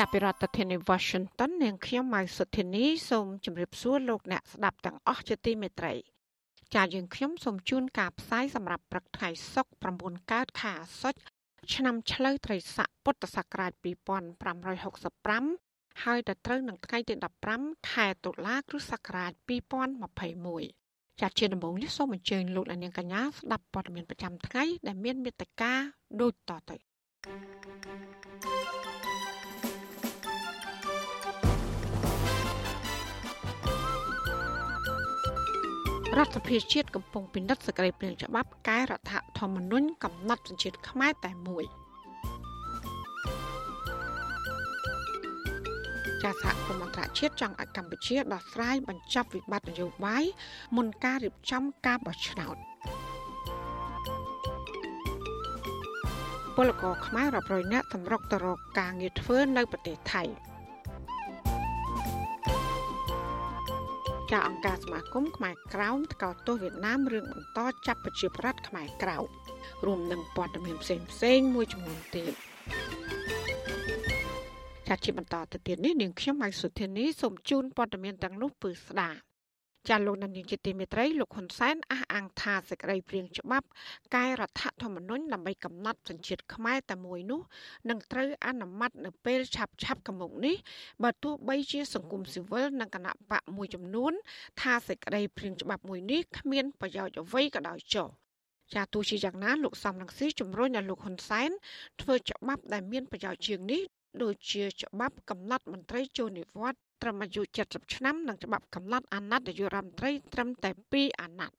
ចាប់ពីរដ្ឋធានី Washington នាងខ្ញុំម៉ៅសុធានីសូមជម្រាបសួរលោកអ្នកស្ដាប់ទាំងអស់ជាទីមេត្រីចា៎យើងខ្ញុំសូមជូនការផ្សាយសម្រាប់ព្រឹកថ្ងៃសុក្រ9កើតខែអាសត់ឆ្នាំឆ្លូវត្រីស័កពុទ្ធសករាជ2565ហើយដល់ត្រូវនឹងថ្ងៃទី15ខែតុលាគ្រិស្តសករាជ2021ចាត់ជាដំបូងនេះសូមអញ្ជើញលោកអ្នកនាងកញ្ញាស្ដាប់ព័ត៌មានប្រចាំថ្ងៃដែលមានមេត្តាដូចតទៅ រដ្ឋសភាជាតិកំពុងពិនិត្យសេចក្តីព្រាងច្បាប់កែរដ្ឋធម្មនុញ្ញកំណត់សញ្ជាតិខ្មែរតែមួយ។ចាសហគមន៍អន្តរជាតិចង់ឲ្យកម្ពុជាដោះស្រាយបញ្ចប់វិបត្តិនយោបាយមុនការរៀបចំការបោះឆ្នោតពលករខ្មែររាប់រយនាក់សម្រុកទៅរកការងារធ្វើនៅប្រទេសថៃ ចាអង្គការសមាគមខ្មែរក្រោមថ្កោលទោសវៀតណាមរឿងបន្តចាប់ប្រជាប្រដ្ឋខ្មែរក្រៅរួមនឹងព័ត៌មានផ្សេងៗមួយចំនួនទៀតចាត់ជាបន្តទៅទៀតនេះនាងខ្ញុំម៉ៃសុធានីសូមជូនព័ត៌មានទាំងនោះពឺស្ដា ចាលោកនាយកជាទីមេត្រីលោកហ៊ុនសែនអះអាងថាសេចក្តីព្រៀងច្បាប់កែរដ្ឋធម្មនុញ្ញដើម្បីកំណត់សញ្ជាតិខ្មែរតែមួយនោះនឹងត្រូវអនុម័តនៅពេលឆាប់ឆាប់កមុកនេះបើទោះបីជាសង្គមស៊ីវិលនិងគណៈបកមួយចំនួន ថាសេចក្តីព្រៀងច្បាប់មួយនេះគ្មានប្រយោជន៍អ្វីក៏ដោយចុះចាទោះជាយ៉ាងណាលោកសំរងស៊ីជំរុញឲ្យលោកហ៊ុនសែនធ្វើច្បាប់ដែលមានប្រយោជន៍ជាងនេះដូចជាច្បាប់កំណត់មន្ត្រីចូលនិវត្តន៍ ត្រឹមអាយុ70ឆ្នាំនិងច្បាប់កំណត់អាណត្តិនាយករដ្ឋមន្ត្រីត្រឹមតែ2អាណត្តិ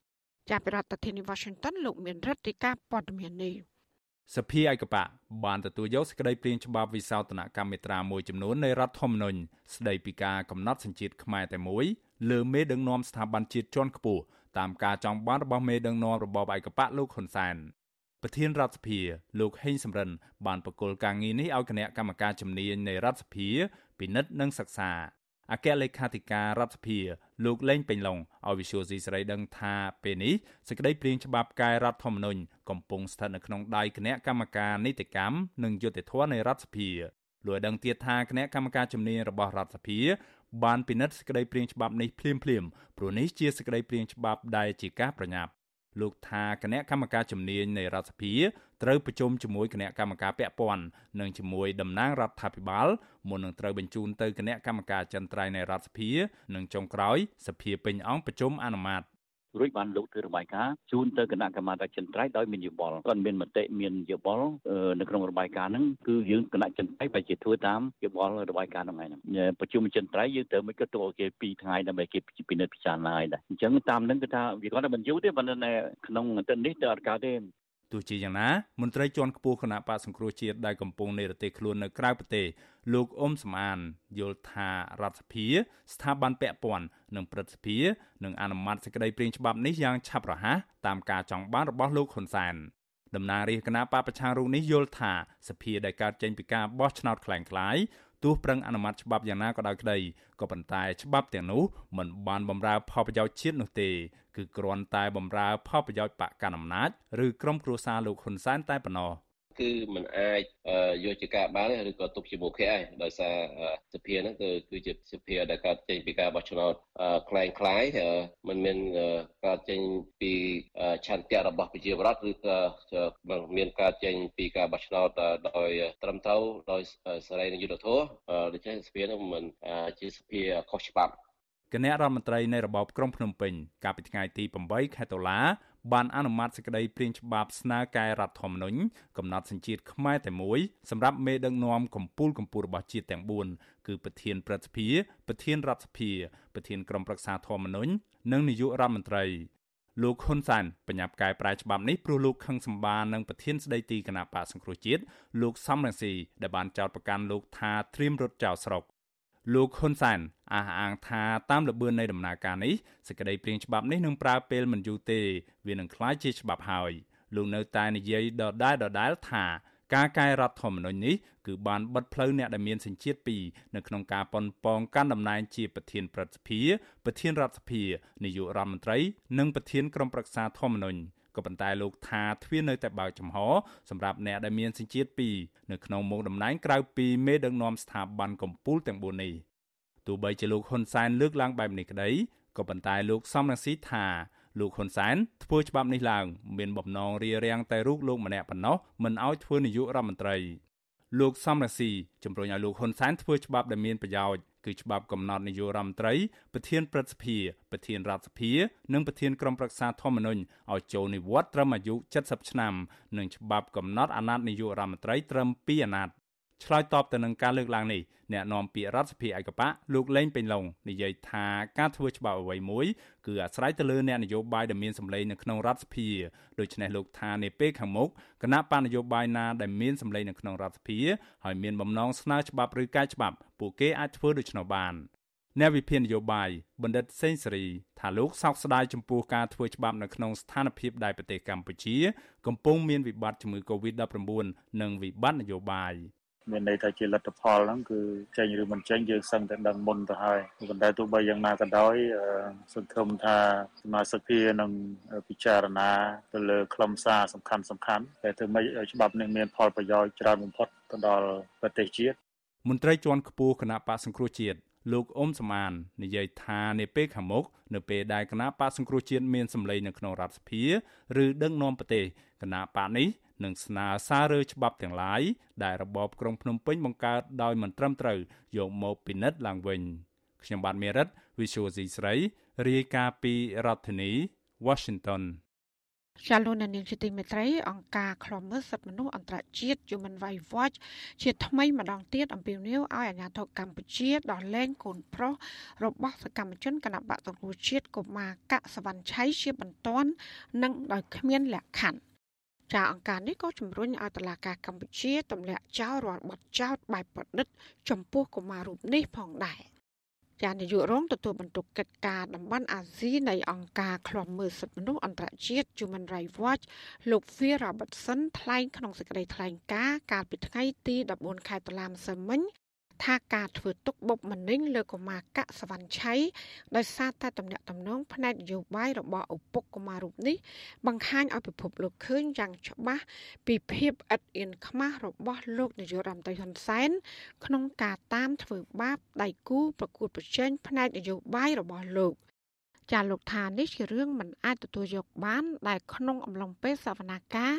ចាប់ពីរដ្ឋធានី Washington លោកមានរដ្ឋាភិការព័ត៌មាននេះសភាឯកបៈបានទទួលយកសេចក្តីព្រាងច្បាប់វិសោធនកម្មមេត្រាមួយចំនួននៃរដ្ឋធម្មនុញ្ញស្តីពីការកំណត់សញ្ជាតិខ្មែរតែមួយលើមេដឹកនាំស្ថាប័នជាតិជាន់ខ្ពស់តាមការចង់បានរបស់មេដឹកនាំរបបឯកបៈលោកហ៊ុនសែនប្រធានរដ្ឋសភាលោកហេងសំរិនបានបកគលការងារនេះឲ្យគណៈកម្មការជំនាញនៃរដ្ឋសភាពិនិត្យនិងសិក្សា អគ្គលេខាធិការរដ្ឋសភាលោកលេងពេញឡុងឲ្យវិសុយស៊ីសេរីដឹងថាពេលនេះសេចក្តីព្រាងច្បាប់កែរដ្ឋធម្មនុញ្ញកំពុងស្ថិតនៅក្នុងដៃគណៈកម្មការនីតិកម្មនិងយុត្តិធម៌នៃរដ្ឋសភាលោកឲ្យដឹងទៀតថាគណៈកម្មការជំនាញរបស់រដ្ឋសភាបានពិនិត្យសេចក្តីព្រាងច្បាប់នេះភ្លាមៗព្រោះនេះជាសេចក្តីព្រាងច្បាប់ដែលជាការប្រញាប់ លោកថាគណៈកម្មការជំនាញនៃរដ្ឋសភាត្រូវប្រជុំជាមួយគណៈកម្មការពាក់ព័ន្ធនិងជាមួយតំណាងរដ្ឋាភិបាលមុននឹងត្រូវបញ្ជូនទៅគណៈកម្មការចន្ទ្រៃនៃរដ្ឋសភានិងចុងក្រោយសភាពេញអង្គប្រជុំអនុម័ត រួចបានលោកធ្វើរបាយការណ៍ជូនទៅគណៈកម្មាធិការចិនត្រៃដោយមានយោបល់គាត់មានមតិមានយោបល់នៅក្នុងរបាយការណ៍ហ្នឹងគឺយើងគណៈចិនត្រៃបែរជាធ្វើតាមយោបល់របាយការណ៍ហ្នឹងឯងប្រជុំចិនត្រៃយើងត្រូវមិនក៏ទៅគេ2ថ្ងៃដើម្បីគេពិនិត្យពិចារណាឲ្យដែរអញ្ចឹងតាមហ្នឹងគឺថាវាគាត់តែមិនយូរទេប៉ុន្តែក្នុងទិននេះទៅអត់កើតទេ ទោះជាយ៉ាងណាមន្ត្រីជាន់ខ្ពស់គណៈបកសង្គ្រោះជាតិដែលកំពុងនិរទេសខ្លួននៅក្រៅប្រទេសលោកអ៊ុំសមានយល់ថារដ្ឋសភាស្ថាប័នពាក់ព័ន្ធនិងព្រឹទ្ធសភានឹងអនុម័តសេចក្តីព្រាងច្បាប់នេះយ៉ាងឆាប់រហ័សតាមការចង់បានរបស់លោកហ៊ុនសែនដំណាងរាជគណៈបកប្រឆាំងរូបនេះយល់ថាសភាដែលកើតចេញពីការបោះឆ្នោតខ្លាំងខ្លាយ ទោះប្រឹងអនុម័តច្បាប់យ៉ាងណាក៏ដោយក្តីក៏ប៉ុន្តែច្បាប់ទាំងនោះមិនបានបម្រើផលប្រយោជន៍ជាតិនោះទេគឺគ្រាន់តែបម្រើផលប្រយោជន៍បកកណ្ដាលអំណាចឬក្រុមគ្រួសារលោកហ៊ុនសែនតែប៉ុណ្ណោះ គឺมันអាចយកជាការបានឬក៏ទុកជាមុខឯងដោយសារសភាហ្នឹងគឺគឺជាសភាដែលកើតចេញពីការបោះឆ្នោតคล้ายคล้ายมันមានកើតចេញពីឆន្ទៈរបស់ប្រជាពលរដ្ឋឬក៏មានកើតចេញពីការបោះឆ្នោតដោយត្រឹមត្រូវដោយសេរីនិងយុត្តិធម៌ដូច្នេះសភាហ្នឹងมันជាសភាខុសច្បាប់គណៈរដ្ឋមន្ត្រីនៃរបបក្រុងភ្នំពេញកាលពីថ្ងៃទី8ខែតុលា បានអនុម័តសេចក្តីព្រាងច្បាប់ស្នើកែរដ្ឋធម្មនុញ្ញកំណត់សញ្ជាតិខ្មែរតែមួយសម្រាប់មេដឹកនាំកម្ពុជាកម្ពុជារបស់ជាតិទាំង4គឺប្រធានព្រឹទ្ធសភាប្រធានរដ្ឋសភាប្រធានក្រុមប្រឹក្សាធម្មនុញ្ញនិងនាយករដ្ឋមន្ត្រីលោកហ៊ុនសានបញ្ញាប់កែប្រែច្បាប់នេះព្រោះលោកខឹងសម្បានឹងប្រធានស្ដីទីគណៈបកសង្គ្រោះជាតិលោកសំរងស៊ីដែលបានចោទប្រកាន់លោកថាត្រៀមរត់ចោលស្រុក លោកហ៊ុនសែនអះអាងថាតាមលបឿននៃដំណើរការនេះសេចក្តីព្រាងច្បាប់នេះនឹងប្រើពេលមិនយូរទេ វានឹងក្លាយជាច្បាប់ហើយលោកនៅតែនិយាយដដែលដដែលថាការកែរដ្ឋធម្មនុញ្ញនេះគឺបានបិទផ្លូវអ្នកដែលមានសញ្ជាតិពីរនៅក្នុងការប៉ុនប៉ងកាន់តំណែងជាប្រធានព្រឹទ្ធសភាប្រធានរដ្ឋសភានាយករដ្ឋមន្ត្រី និងប្រធានក្រុមប្រឹក្សាធម្មនុញ្ញ ក៏ប៉ុន្តែលោកថាទ្វារនៅតែបើកចំហសម្រាប់អ្នកដែលមានសញ្ជាតិពីរនៅក្នុងមុខតំណែងក្រៅពីមេដឹកនាំស្ថាប័នកម្ពុជាទាំង4នេះទោះបីជាលោកហ៊ុនសែនលើកឡើងបែបនេះក្តីក៏ប៉ុន្តែលោកសំរងស៊ីថាលោកហ៊ុនសែនធ្វើច្បាប់នេះឡើង មានបំណងរារាំងតែរូបលោកម្នាក់ប៉ុណ្ណោះមិនឲ្យធ្វើនាយករដ្ឋមន្ត្រីលោកសំរងស៊ីជំរុញឲ្យលោកហ៊ុនសែនធ្វើច្បាប់ដែលមានប្រយោជន៍ គឺច្បាប់កំណត់នាយករដ្ឋមន្ត្រីប្រធានព្រឹទ្ធសភាប្រធានរដ្ឋសភានិងប្រធានក្រុមប្រឹក្សាធម្មនុញ្ញឲ្យចូលនិវត្តន៍ត្រឹមអាយុ70ឆ្នាំនិងច្បាប់កំណត់អាណត្តិនាយករដ្ឋមន្ត្រីត្រឹម2អាណត្តិ ឆ្លើយតបទៅនឹងការលើកឡើងនេះអ្នកនាំពាក្យរដ្ឋសភាឯកបៈលោកលេងពេញឡុងនិយាយថាការធ្វើច្បាប់អ្វីមួយគឺអាស្រ័យទៅលើអ្នកនយោបាយដែលមានសម្លេងនៅក្នុងរដ្ឋសភាដូច្នេះលោកថានាពេលខាងមុខគណៈបកនយោបាយណាដែលមានសម្លេងនៅក្នុងរដ្ឋសភាហើយមានបំណងស្នើច្បាប់ឬកែច្បាប់ពួកគេអាចធ្វើដូច្នោះបានអ្នកវិភាគនយោបាយបណ្ឌិតសេងសេរីថាលោកសោកស្ដាយចំពោះការធ្វើច្បាប់នៅក្នុងស្ថានភាពដែលប្រទេសកម្ពុជា កំពុងមានវិបត្តិជំងឺ Covid-19 និងវិបត្តិនយោបាយ មានន័យថាជាលទ្ធផលហ្នឹងគឺចេញឬមិនចេញយើងសឹងតែដឹងមុនទៅហើយប៉ុន្តែទោះបីយ៉ាងណាក៏ដោយសង្ឃឹមថាសមាជិកភានឹងពិចារណាទៅលើខ្លឹមសារសំខាន់សំខាន់តែធ្វើម៉េចឲ្យច្បាប់នេះមានផលប្រយោជន៍ច្រើនបំផុតទៅដល់ប្រទេសជាតិមន្ត្រីជាន់ខ្ពស់គណៈបកសង្គ្រោះជាតិ លោកអ៊ុំសំអាននិយាយថានាពេលខាងមុខនៅពេលដែលគណៈបកសង្គ្រោះជាតិមានសម្លេងនៅក្នុងរដ្ឋសភាឬដឹកនាំប្រទេសគណៈបកនេះនិងស្នើសាររើច្បាប់ទាំងឡាយដែលរបបក្រុងភ្នំពេញបង្កើតដោយមិនត្រឹមត្រូវយកមកពិនិត្យឡើងវិញខ្ញុំបាទមេរិត Visual C ស្រីរាយការណ៍ពីរដ្ឋធានី Washington ចាលោកនាងជាទីមេត្រីអង្គការឃ្លាំមើលសិទ្ធិមនុស្សអន្តរជាតិ Human Rights Watch ជាថ្មីម្ដងទៀតអំពាវនាវឲ្យអាជ្ញាធរកម្ពុជាដោះលែងកូនប្រុសរបស់សកម្មជនគណបកសង្គ្រោះជាតិកុមារកសវណ្ណឆៃជាបន្ទាន់និងដោយគ្មានលក្ខខណ្ឌចាអង្គការនេះក៏ជំរុញឲ្យតុលាការកម្ពុជាទម្លាក់ចោលរាល់បទចោទបែបប្រឌិតចំពោះកុមាររូបនេះផងដែរ ចានាយករងទទួលបន្ទុកកិច្ចការតំបន់អាស៊ីនៃអង្គការឃ្លាំមើលសិទ្ធិមនុស្សអន្តរជាតិ Human Rights Watch លោក Phil Robertson ថ្លែងក្នុងសេចក្តីថ្លែងការណ៍កាលពីថ្ងៃទី14ខែតុលាម្សិលមិញ ថាការធ្វើទុកបុកម្នេញលើកុមារកសវណ្ណឆៃដោយសារតែតំណាក់តំណងផ្នែកនយោបាយរបស់ឪពុកកុមាររូបនេះបង្ហាញឲ្យពិភពលោកឃើញយ៉ាងច្បាស់ពីភាពឥតអៀនខ្មាស់របស់លោកនាយករដ្ឋមន្ត្រីហ៊ុនសែនក្នុងការតាមធ្វើបាបដៃគូប្រកួតប្រជែងផ្នែកនយោបាយរបស់លោក ចាលោកថានេះជារឿងមិនអាចទទួលយកបាន ដែលក្នុងអំឡុងពេលសវនាការ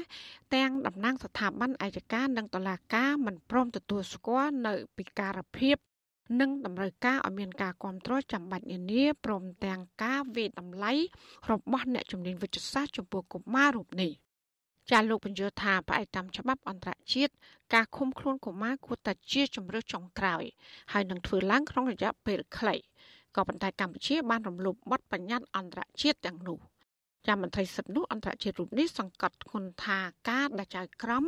ទាំងតំណាងស្ថាប័នអាយកានិងតុលាការមិនព្រមទទួលស្គាល់នៅពិការភាពនិងតម្រូវការឲ្យមានការគ្រប់គ្រងចាំបាច់នានាព្រមទាំងការវិតម្លៃរបស់អ្នកជំនាញវិទ្យាសាស្ត្រចំពោះកុមាររូបនេះចាលោកបញ្យល់ថាផ្អែកតាមច្បាប់អន្តរជាតិការឃុំខ្លួនកុមារគួរតែជាជំរើសចុងក្រោយហើយនឹងធ្វើឡើងក្នុងរយៈពេលខ្លី ក៏ប៉ុន្តែកម្ពុជាបានរំលោភបទបញ្ញត្តិអន្តរជាតិទាំងនោះចាំមន្ត្រីសិទ្ធិនោះអន្តរជាតិរូបនេះសង្កត់ធ្ងន់ថាការដែលចៅក្រម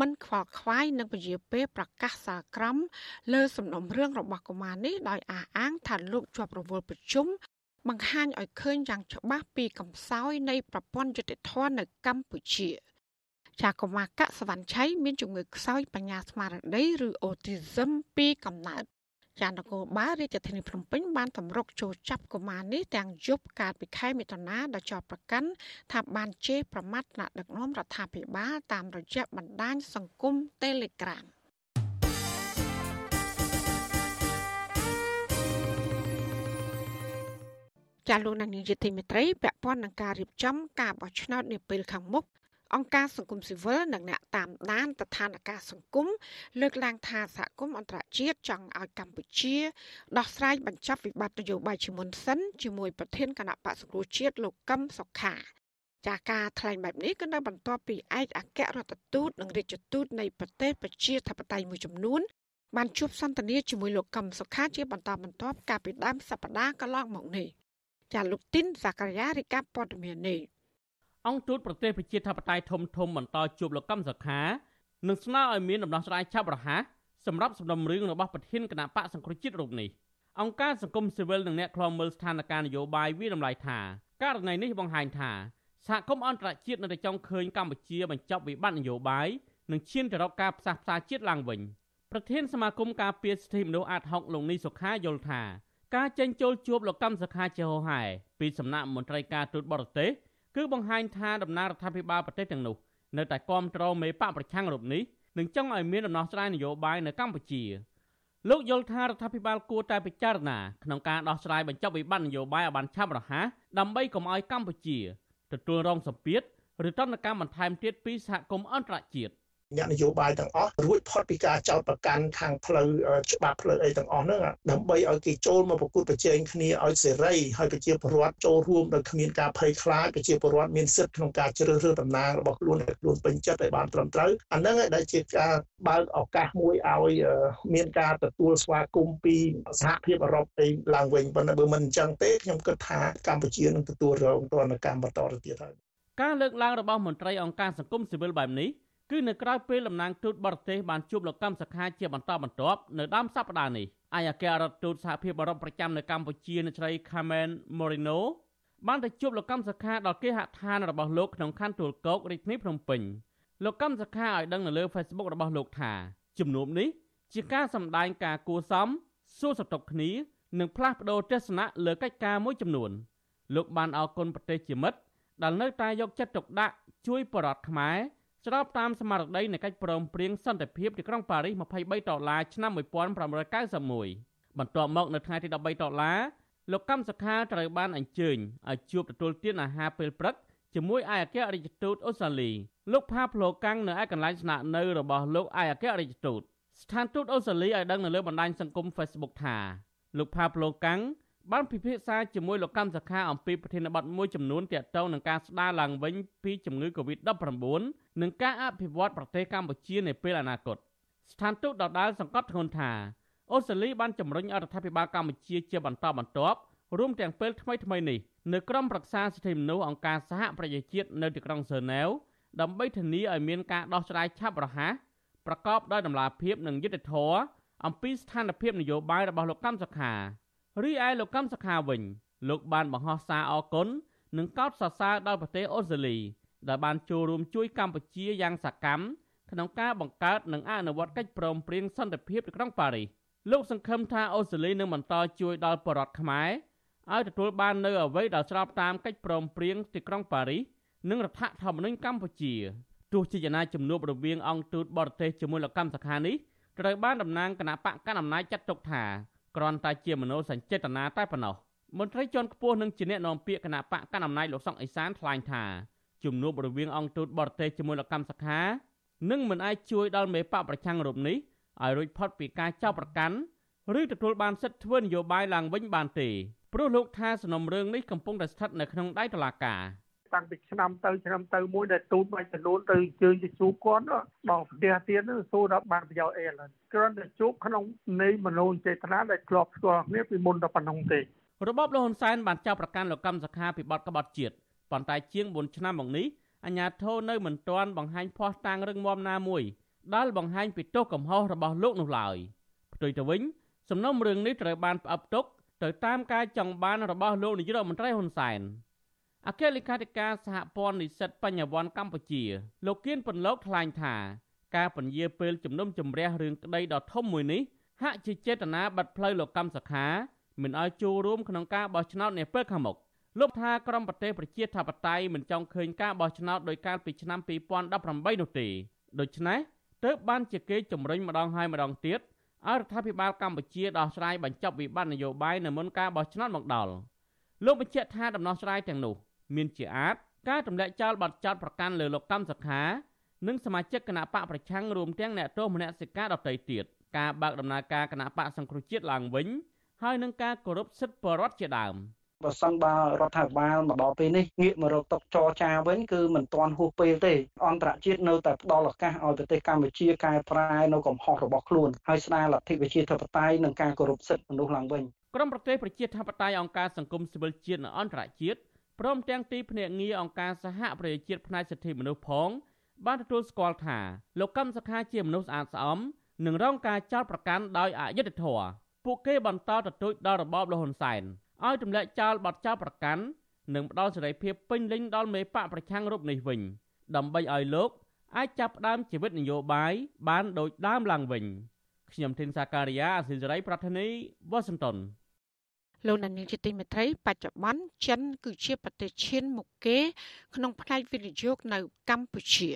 មិនខ្វល់ខ្វាយនឹងពជាពេលប្រកាសសាលក្រមលើសំណុំរឿងរបស់កុមារនេះដោយអះអាងថាលោកជាប់រវល់ប្រជុំបង្ហាញឲ្យឃើញយ៉ាងច្បាស់ពីកំសោយនៃប្រព័ន្ធយុតិធធននៅកម្ពុជាចាកុមារកសវណ្ណឆៃមានជំងឺខ្សោយបញ្ញាស្មារតីឬ autism ពីកំណើត ចានគរបាលរាជធានីភ្នំពេញបានតម្រុកចូលចាប់កុមារនេះទាំងយប់កាលពីខែមិថុនាដោយចោទប្រកាន់ថាបានជេរប្រមាថថ្នាក់ដឹកនាំរដ្ឋាភិបាលតាមរយៈបណ្ដាញសង្គម Telegram ចាលោកនាយកទីមេត្រីពាក់ព័ន្ធនឹងការរៀបចំការបោះឆ្នោតនាពេលខាងមុខ អង្គការសង្គមស៊ីវិលនិងអ្នកតាមដានស្ថានភាពសង្គមលើកឡើងថាសហគមន៍អន្តរជាតិចង់ឲ្យកម្ពុជា ដោះស្រាយបញ្ចប់វិបត្តិនយោបាយជាមុនសិនជាមួយប្រធានគណៈបក្សសង្គ្រោះជាតិលោកកឹមសុខាចាការថ្លែងបែបនេះក៏នៅបន្ទាប់ពីឯកអគ្គរដ្ឋទូតនិងរាជទូតនៃប្រទេសប្រជាធិបតេយ្យមួយចំនួនបានជួបសន្ទនាជាមួយលោកកឹមសុខាជាបន្តបន្ទាប់កាលពីដើមសប្តាហ៍កន្លងមកនេះចាលោកទីនសាករាយារីកាព័ត៌មាននេះ អង្គទូតប្រទេសប្រជាធិបតេយ្យធំធំបន្តជួបលោកកឹមសុខានិងស្នើឲ្យមានដំណោះស្រាយឆាប់រហ័សសម្រាប់សំណុំរឿងរបស់ប្រធានគណៈបកសង្គ្រោះជាតិរូបនេះអង្គការសង្គមស៊ីវិលនិងអ្នកខ្លាំមើលស្ថានភាពនយោបាយវិតម្លៃថាករណីនេះបង្ហាញថាសហគមន៍អន្តរជាតិនៅតែចង់ឃើញកម្ពុជាបញ្ចប់វិបត្តិនយោបាយនិងឈានទៅរកការផ្សះផ្សាជាតិឡើងវិញប្រធានសមាគមការពារសិទ្ធិមនុស្សអាត6លោកនីសុខាយល់ថាការចេញចូលជួបលោកកម្មសខាជាហោហែពីសំណាក់មន្ត្រីការទូតបរទេស គឺបង្ហាញថាដំណើររដ្ឋាភិបាលប្រទេសទាំងនោះនៅតែគាំទ្រមេបកប្រឆាំងរូបនេះនិងចង់ឲ្យមានដំណោះស្រាយនយោបាយនៅកម្ពុជាលោកយល់ថារដ្ឋាភិបាលគួរតែពិចារណាក្នុងការដោះស្រាយបញ្ចប់វិបត្តិនយោបាយឲ្យបានឆាប់រហ័សដើម្បីកុំឲ្យកម្ពុជាទទួលរងសម្ពាធឬទណ្ឌកម្មបន្ថែមទៀតពីសហគមន៍អន្តរជាតិ អ្នកនយោបាយទាំងអស់រួចផុតពីការចោទប្រកាន់ខាងផ្លូវច្បាប់ផ្លូវអីទាំងអស់ហ្នឹងដើម្បីឲ្យគេចូលមកប្រគួតប្រជែងគ្នាឲ្យសេរីហើយប្រជាពលរដ្ឋចូលរួមដោយគ្មានការភ័យខ្លាចប្រជាពលរដ្ឋមានសិទ្ធិក្នុងការជ្រើសរើសតំណាងរបស់ខ្លួនដែលខ្លួនពេញចិត្តឲ្យបានត្រឹមត្រូវអាហ្នឹងឯងដែលជាការបើកឱកាសមួយឲ្យមានការទទួលស្វាគមន៍ពីសហភាពអឺរ៉ុបឯងឡើងវិញប៉ុន្តែបើមិនអញ្ចឹងទេខ្ញុំគិតថាកម្ពុជានឹងទទួលរងទណ្ឌកម្មបន្តទៅទៀតហើយការលើកឡើងរបស់មន្ត្រីអង្គការសង្គមស៊ីវិលបែបនេះ គឺនៅក្រៅពេលតំណាងទូតបរទេសបានជួបលោកកម្មសខាជាបន្តបន្ទាប់នៅដើមសប្តាហ៍នេះអាយអគ្គរដ្ឋទូតសហភាពអឺរ៉ុបប្រចាំនៅកម្ពុជាអ្នកស្រី Carmen Moreno បានទៅជួបលោកកម្មសខាដល់គេហដ្ឋានរបស់លោកក្នុងខណ្ឌទួលគោករាជធានីភ្នំពេញលោកកម្មសខាឲ្យដឹងនៅលើ Facebook របស់លោកថាជំនុំនេះជាការសម្ដែងការគួសមសួរសតុកគ្នានិងផ្លាស់ប្ដូរទស្សនៈលើកិច្ចការមួយចំនួន លោកបានអរគុណប្រទេសជាមិត្តដែលនៅតែយកចិត្តទុកដាក់ជួយបរតខ្មែរ ស្របតាមស្មារតីនៃកិច្ចព្រមព្រៀងសន្តិភាពទីក្រុងប៉ារីស23ដុល្លារឆ្នាំ1991បន្ទាប់មកនៅថ្ងៃទី13ដុល្លារលោកកម្មសខាត្រូវបានអញ្ជើញឲ្យជួបទទួលទានអាហារពេលព្រឹកជាមួយឯកអគ្គរដ្ឋទូតអូស្ត្រាលីលោកផាប្លូកាំងនៅឯកន្លែងស្នាក់នៅរបស់លោកឯកអគ្គរដ្ឋទូតស្ថានទូតអូស្ត្រាលីឲ្យដឹងនៅលើបណ្ដាញសង្គម Facebook ថាលោកផាប្លូកាំង បានពិភាក្សាជាមួយលោកកម្មសខាអំពីប្រធានបទមួយចំនួនទាក់ទងនឹងការស្ដារឡើងវិញពីជំងឺ Covid-19 និងការអភិវឌ្ឍប្រទេសកម្ពុជានាពេលអនាគតស្ថានទូតដដាលសង្កត់ធ្ងន់ថាអូស្ត្រាលីបានជំរុញរដ្ឋាភិបាលកម្ពុជាជាបន្តបន្ទាប់រួមទាំងពេលថ្មីថ្មីនេះនៅក្រមប្រឹក្សាសិទ្ធិមនុស្សអង្គការសហប្រជាជាតិនៅទីក្រុងសឺណែវដើម្បីធានាឲ្យមានការដោះស្រាយឆាប់រហ័សប្រកបដោយតម្លាភាពនិងយុត្តិធម៌អំពីស្ថានភាពនយោបាយរបស់លោកកម្មសខា រីឯលោកកម្មសខាវិញលោកបានបង្ហោះសារអគុណនិងកោតសរសើរដល់ប្រទេសអូស្ត្រាលីដែលបានចូលរួមជួយកម្ពុជាយ៉ាងសកម្មក្នុងការបង្កើតនិងអនុវត្តកិច្ចព្រមព្រៀងសន្តិភាពទីក្រុងប៉ារីសលោកសង្ឃឹមថាអូស្ត្រាលីនឹងបន្តជួយដល់ប្រជាពលរដ្ឋខ្មែរឲ្យទទួលបាននូវអ្វីដែលស្របតាមកិច្ចព្រមព្រៀងទីក្រុងប៉ារីសនិងរដ្ឋធម្មនុញ្ញកម្ពុជាទោះជាយ៉ាងណាជំនួបរវាងអង្គទូតបរទេសជាមួយលោកកម្មសខានេះត្រូវបានតំណាងគណៈបកកណ្ដាលអំណាចចាត់ទុកថា គ្រាន់តែជាមនោសញ្ចេតនាតែប៉ុណ្ណោះមន្ត្រីជាន់ខ្ពស់នឹងជាអ្នកនាំពាក្យគណៈបកកណ្ដាលអំណាចលោកសុកអេសានថ្លែងថាជំនួបរវាងអង្គទូតបរទេសជាមួយលោកកម្មសខានឹងមិនអាចជួយដល់មេបកប្រឆាំងរូបនេះឲ្យរួចផុតពីការចោទប្រកាន់ឬទទួលបានសិទ្ធិធ្វើនយោបាយឡើងវិញបានទេព្រោះលោកថាសំណុំរឿងនេះកំពុងតែស្ថិតនៅក្នុងដៃតុលាការតាំងពីឆ្នាំទៅឆ្នាំទៅមួយដែលទូតបាច់ចំនួនទៅជើងទៅជួបគាត់ដល់ផ្ទះទៀតសួរដល់បានប្រយោជន៍អីឡើយ គ្រាន់តែជួបក្នុងនៃមនោចេតនាដែលធ្លាប់ស្គាល់គ្នាពីមុនដល់ប៉ុណ្ណឹងទេរបបលហ៊ុនសែនបានចាប់ប្រកាន់លោកកម្មសខាពីបទក្បត់ជាតិប៉ុន្តែជាង4ឆ្នាំមកនេះអាញាធរនៅមិនទាន់បង្ហាញភ័ស្តុតាងរឹងមាំណាមួយដែលបង្ហាញពីទោសកំហុសរបស់លោកនោះឡើយផ្ទុយទៅវិញសំណុំរឿងនេះត្រូវបានផ្អឹបទុកទៅតាមការចង់បានរបស់លោកនាយករដ្ឋមន្ត្រីហ៊ុនសែនអគ្គលេខាធិការសហព័ន្ធនិស្សិតបញ្ញវន្តកម្ពុជា លោកគៀនពន្លកថ្លែងថា ការពន្យាពេលជំនុំជម្រះរឿងក្តីដ៏ធំមួយនេះហាក់ជាចេតនាបាត់ផ្លូវលោកកម្មសខាមិនឲ្យចូលរួមក្នុងការបោះឆ្នោតនាពេលខាងមុខលោកថាក្រមប្រទេសប្រជាធិបតេយ្យមិនចង់ឃើញការបោះឆ្នោតដោយកាលពីឆ្នាំ2018នោះទេដូច្នេះទើបបានជាគេជំរុញម្ដងហើយម្ដងទៀតឲ្យរដ្ឋាភិបាលកម្ពុជាដោះស្រាយបញ្ចប់វិបត្តិនយោបាយនៅមុនការបោះឆ្នោតមកដល់លោកបញ្ជាក់ថាដំណោះស្រាយទាំងនោះ មានជាអាចការទម្លាក់ចោលបទចោតប្រកាន់លើលោកកម្មសខា និងសមាជិកគណៈបកប្រឆាំងរួមទាំងអ្នកទោសមនសិការដទៃទៀតការបើកដំណើរការគណៈបកសង្គ្រោះជាតិឡើងវិញហើយនឹងការគោរពសិទ្ធិបរិវត្តជាដើមបើសិនបើរដ្ឋាភិបាលមកដល់ពេលនេះងាកមករកតុកចរចាវិញគឺមិនទាន់ហួសពេលទេអន្តរជាតិនៅតែផ្ដល់ឱកាសឲ្យប្រទេសកម្ពុជាកែប្រែនៅកំហុសរបស់ខ្លួនហើយស្ដារលទ្ធិប្រជាធិបតេយ្យនិងការគោរពសិទ្ធិមនុស្សឡើងវិញក្រមប្រទេសប្រជាធិបតេយ្យអង្គការសង្គមស៊ីវិលជាតិនិងអន្តរជាតិព្រមទាំងទីភ្នាក់ងារអង្គការសហប្រជាជាតិផ្នែកសិទ្ធិមនុស្សផង បានទទួលស្គាល់ថាលោកកឹមសុខាជាមនុស្សស្អាតស្អំនឹងរងការចោទប្រកាន់ដោយអយុត្តិធម៌ពួកគេបន្តទទូចដល់របបលហ៊ុនសែនឲ្យទម្លាក់ចោលបទចោទប្រកាន់និងផ្ដល់សេរីភាពពេញលេញដល់មេបកប្រឆាំងរូបនេះវិញ ដើម្បីឲ្យលោកអាចចាប់ផ្ដើមជីវិតនយោបាយបានដូចដើមឡើងវិញខ្ញុំធីនសាការីយ៉ាអសិលសេរីប្រធានីវ៉ាស៊ីនតោន លោកនានីជាទីមេត្រីបច្ចុប្បន្នចិន គឺជាប្រទេសឈានមុខគេ ក្នុងផ្នែកវិនិយោគនៅកម្ពុជា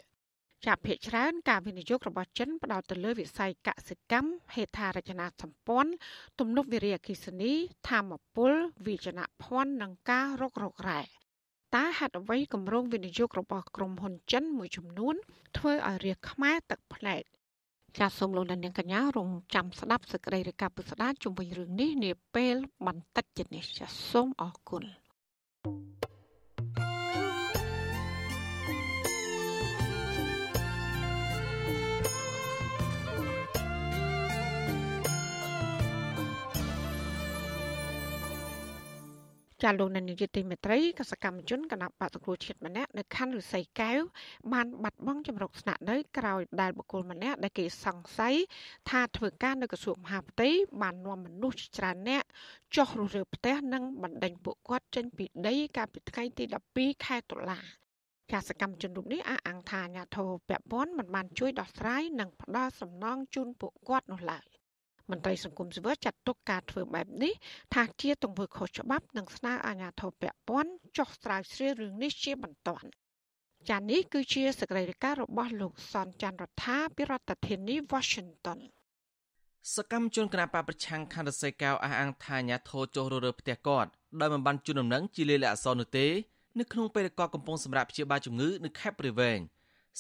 ចាភាគច្រើនការវិនិយោគរបស់ចិនផ្ដោតទៅលើវិស័យកសិកម្មហេដ្ឋារចនាសម្ព័ន្ធទំនប់វារីអគ្គិសនីធម្មពលវិជ្ជាភ័ណ្ឌនិងការរករករ៉ែតើហេតុអ្វីគម្រោងវិនិយោគរបស់ក្រុមហ៊ុនចិនមួយចំនួនធ្វើឲ្យរាជខ្មែរទឹកភ្នែក ចាសសូមលោកនាងកញ្ញារងចាំស្ដាប់សេចក្តីរាយការណ៍ពិស្ដារជុំវិញរឿងនេះនាពេលបន្តិចទៀតនេះចាសសូមអរគុណ thank you ចាលោកនាយកទីមេត្រីកសកម្មជនគណៈបកសង្គ្រោះជាតិម្នាក់នៅខណ្ឌឫស្សីកែវបានបាត់បង់ចម្រុកស្នាក់នៅក្រោយដែលបុគ្គលម្នាក់ដែលគេសង្ស័យថាធ្វើការនៅក្រសួងមហាផ្ទៃបាននាំមនុស្សច្រើនអ្នកចុះរុះរើផ្ទះនិងបណ្ដេញពួកគាត់ចេញពីដីកាលពីថ្ងៃទី12ខែតុលាចាសកម្មជនរូបនេះអះអាងថាអាញាធរពពន់មិនបានជួយដោះស្រាយនិងផ្ដល់សំណងជូនពួកគាត់នោះឡើយ មន្ត្រីសង្គមស៊ីវិលចាត់ទុកការធ្វើបែបនេះថាជាទង្វើខុសច្បាប់និងស្នើអាជ្ញាធរពាក់ព័ន្ធចុះស្រាវជ្រាវរឿងនេះជាបន្ទាន់ចានេះគឺជាសកម្មភាពរបស់លោកសនច័ន្ទរដ្ឋាពីរដ្ឋធានី Washington សកម្មជនគណបកប្រឆាំងខណ្ឌរសីកៅអះអាងថាអាញាធរចុះរើរើផ្ទះគាត់ដោយមិនបានជូនដំណឹងជាលេខអក្សរនោះទេនៅក្នុងពេលគាត់កំពុងសម្រាប់ព្យាបាលជំងឺនៅខេត្តព្រៃវែង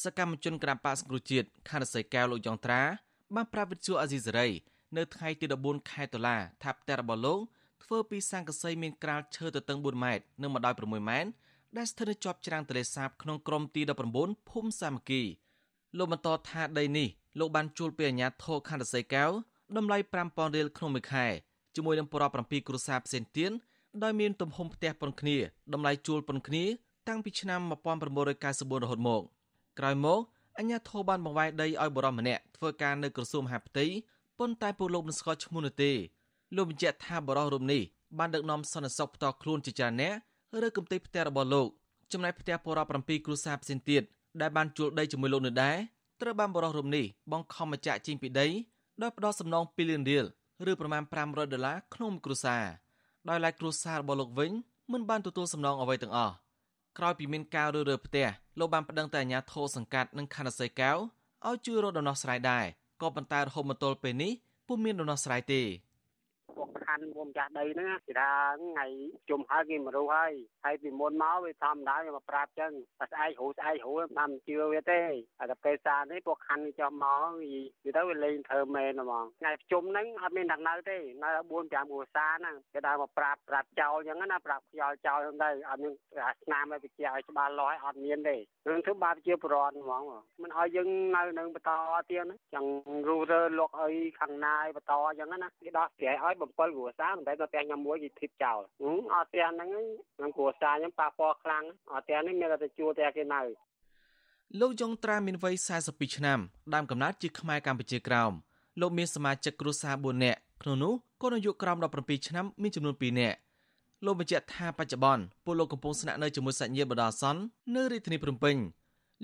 សកម្មជនគណបកសង្គ្រោះជាតិខណ្ឌរសីកៅលោកយ៉ងត្រាបានប្រាប់វិទ្យុអាស៊ីសេរី នៅថ្ងៃទី14ខែតុលាថាផ្ទះរបស់លោកធ្វើពីស័ង្កសីមានក្រាលឈើទទឹង4ម៉ែត្រនិងម្ដោយ6ម៉ែត្រដែលស្ថិតនៅជាប់ច្រាំងទន្លេសាបក្នុងក្រុមទី19ភូមិសាមគ្គីលោកបន្តថាដីនេះលោកបានជួលពីអាជ្ញាធរខណ្ឌសីកៅតម្លៃ5000រៀលក្នុងមួយខែជាមួយនឹងប្រព7គ្រួសារផ្សេងទៀតដោយមានទំហំផ្ទះប៉ុនគ្នាតម្លៃជួលប៉ុនគ្នាតាំងពីឆ្នាំ1994រហូតមកក្រោយមកអញ្ញាធិបបានបង្វែរដីឲ្យបរិមម្នាក់ធ្វើការនៅក្រសួងមហាផ្ទៃ ប៉ុន្តែពួកលោកមិនស្គាល់ឈ្មោះនោះទេលោកបញ្ជាក់ថាបរិះរូបនេះបានដឹកនាំសន្តិសុខផ្ទាល់ខ្លួនជាច្រើនអ្នកឬគំទេផ្ទះរបស់លោកចំណែកផ្ទះពលរដ្ឋ7គ្រួសារផ្សេងទៀតដែលបានជួលដីជាមួយលោកនោះដែរត្រូវបានបរិះរូបនេះបង្ខំមកចាក់ចេញពីដីដោយផ្ដោតសំណង2លានរៀលឬប្រមាណ500ដុល្លារក្នុងគ្រួសារដោយឡែកគ្រួសាររបស់លោកវិញមិនបានទទួលសំណងអ្វីទាំងអស់ក្រោយពីមានការរើរើផ្ទះលោកបានប្តឹងទៅអាជ្ញាធរសង្កាត់និងខណ្ឌសីកៅឲ្យជួយរកដំណោះស្រាយដែរ ក៏ប៉ុន្តែរហូតមកទល់ពេលនេះពុំមានដំណោះស្រាយទេ ខាន់វងចាស់ដីហ្នឹងគេថាថ្ងៃជុំហើយគេមករុះហើយហើយពីមុនមកវាធម្មតាវាមកប្រាប់ចឹងតែស្អែកហូស្អែកហូបានជឿវាទេតែពេលសារនេះពួកខាន់វាចុះមកវាទៅវាលេងធ្វើមែនហ្មងថ្ងៃជុំហ្នឹងអត់មានដាក់នៅទេនៅ4 5គ្រួសារហ្នឹងគេដើរមកប្រាប់ប្រាប់ចោលចឹងណាប្រាប់ខ្យល់ចោលហ្នឹងទៅអត់មានស្នាមឲ្យវិជាឲ្យច្បាស់លាស់ឲ្យអត់មានទេរឿងធ្វើបាបជាប្រព័ន្ធហ្មងមិនឲ្យយើងនៅនឹងបន្តទៀតចឹងរុះរើលុកឲ្យខាងណាយបន្តចឹងណាគេដោះស្រាយឲ្យ7គ្រួសារមិនតែទៅផ្ទះខ្ញុំមួយគេធីបចោលអត់ផ្ទះហ្នឹងខ្ញុំគ្រួសារខ្ញុំប៉ះពាល់ខ្លាំងអត់ផ្ទះនេះមានតែជួផ្ទះគេនៅលោកយងត្រាមានវ័យ42ឆ្នាំដើមកំណើតជាខ្មែរកម្ពុជាក្រោមលោកមានសមាជិកគ្រួសារ4នាក់ក្នុងនោះកូនអាយុក្រោម17ឆ្នាំមានចំនួន2នាក់លោកបញ្ជាក់ថាបច្ចុប្បន្នពួកលោកកំពុងស្នាក់នៅជាមួយសាច់ញាតិបដាសននៅរាជធានីភ្នំពេញ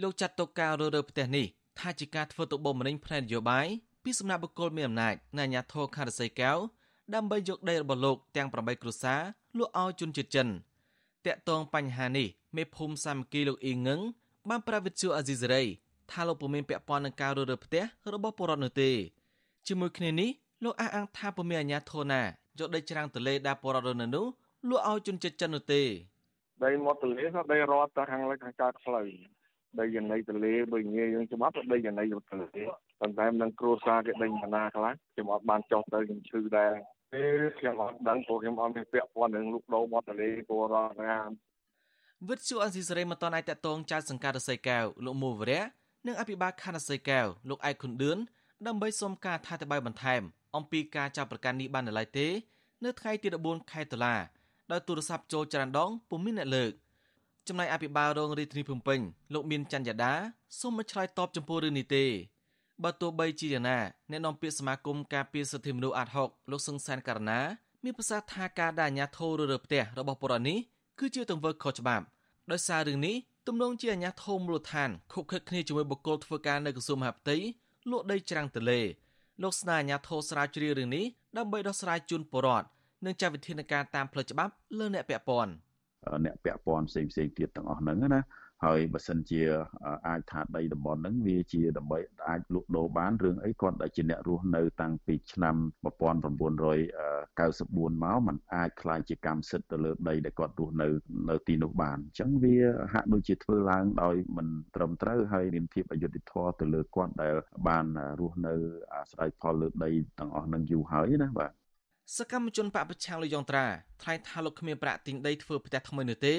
លោកចាត់ទុកការរើរើផ្ទះនេះថាជាការធ្វើទុកបុកម្នេញផ្នែកនយោបាយពីសំណាក់បុគ្គលមានអំណាចនៃអាជ្ញាធរខេត្តរសីកែវ ដើម្បីយកដីរបស់លោកទាំង8គ្រួសារលក់ឲ្យជនជាតិចិនតាក់ទងបញ្ហានេះមេភូមិសាមគ្គីលោកអ៊ីងងឹងបានប្រាវិទ្យាអាស៊ីសេរីថាលោកពុំមានពាក់ព័ន្ធនឹងការរើរើផ្ទះរបស់ពលរដ្ឋនោះទេជាមួយគ្នានេះលោកអះអាងថាពុំមានអាជ្ញាធរណាយកដីច្រាំងទលេដែលពលរដ្ឋនៅនោះលក់ឲ្យជនជាតិចិននោះទេដីមាត់ទលេក៏ដីរដ្ឋទៅខាងលើខាងកើតផ្លូវដីយ៉ាងណីទលេបើនិយាយយើងច្បាប់ដីយ៉ាងណីទលេប៉ុន្តែមិនគ្រួសារគេដេញបណ្ណាខ្លះខ្ញុំអត់បានចុះទៅខ្ញុំឈឺដែរ ពេលខ្ញុំអត់ដឹងព្រោះខ្ញុំអត់មានពាក់ព័ន្ធនឹងលោកដោមាត់ទលេពលរដ្ឋណាវិទ្យុអេស៊ីសរ៉េមិនតន់អាចតតងចៅសង្កាត់រសីកែវលោកមូវរៈនិងអភិបាលខណ្ឌរសីកែវលោកអែកខុនឌឿនដើម្បីសុំការថាតបបន្ថែម អំពីការចាប់ប្រកាន់នេះបាននៅឡើយទេ នៅថ្ងៃទី14ខែតុលាដោយទូរស័ព្ទចូលចរន្តដងពុំមានអ្នកលើកចំណែកអភិបាលរងរាជធានីភ្នំពេញលោកមានច័ន្ទយ៉ាដាសូមមិនឆ្លើយតបចំពោះរឿងនេះទេ បើទោះបីជាយ៉ាងណាអ្នកនាំពាក្យសមាគមការពារសិទ្ធិមនុស្សអាត់ហុកលោកសឹងសានករណាមានប្រសាសន៍ថាការដែលអាញាធររើរើផ្ទះរបស់បុរសនេះគឺជាទង្វើខុសច្បាប់ដោយសាររឿងនេះទំនងជាអាញាធមមូលដ្ឋានខុបខិតគ្នាជាមួយបុគ្គលធ្វើការនៅក្រសួងមហាផ្ទៃលក់ដីច្រាំងទលេលោកស្នើអាញាធរស្រាវជ្រាវរឿងនេះដើម្បីដោះស្រាយជូនពលរដ្ឋនិងចាត់វិធានការតាមផ្លូវច្បាប់លើអ្នកពាក់ព័ន្ធអ្នកពាក់ព័ន្ធផ្សេងផ្សេងទៀតទាំងអស់ហ្នឹងណា ហើយបើសិនជាអាចថាដីតំបន់ហ្នឹងវាជាដើម្បីអាចលក់ដូរបានរឿងអីគាត់ដែលជាអ្នករស់នៅតាំងពីឆ្នាំ1994មកมันអាចខ្លាយជាកម្មសិទ្ធិទៅលើដីដែលគាត់រស់នៅនៅទីនោះបានអញ្ចឹងវាហាក់ដូចជាធ្វើឡើងដោយមិនត្រឹមត្រូវហើយមានភាពអយុត្តិធម៌ទៅលើគាត់ដែលបានរស់នៅអាស្រ័យផលលើដីទាំងអស់នឹងយូរហើយណាបាទសកម្មជនបពប្រឆាំងលោកយងត្រាថ្លែងថាលោកគ្មានប្រាក់ទិញដីធ្វើផ្ទះថ្មីនោះទេ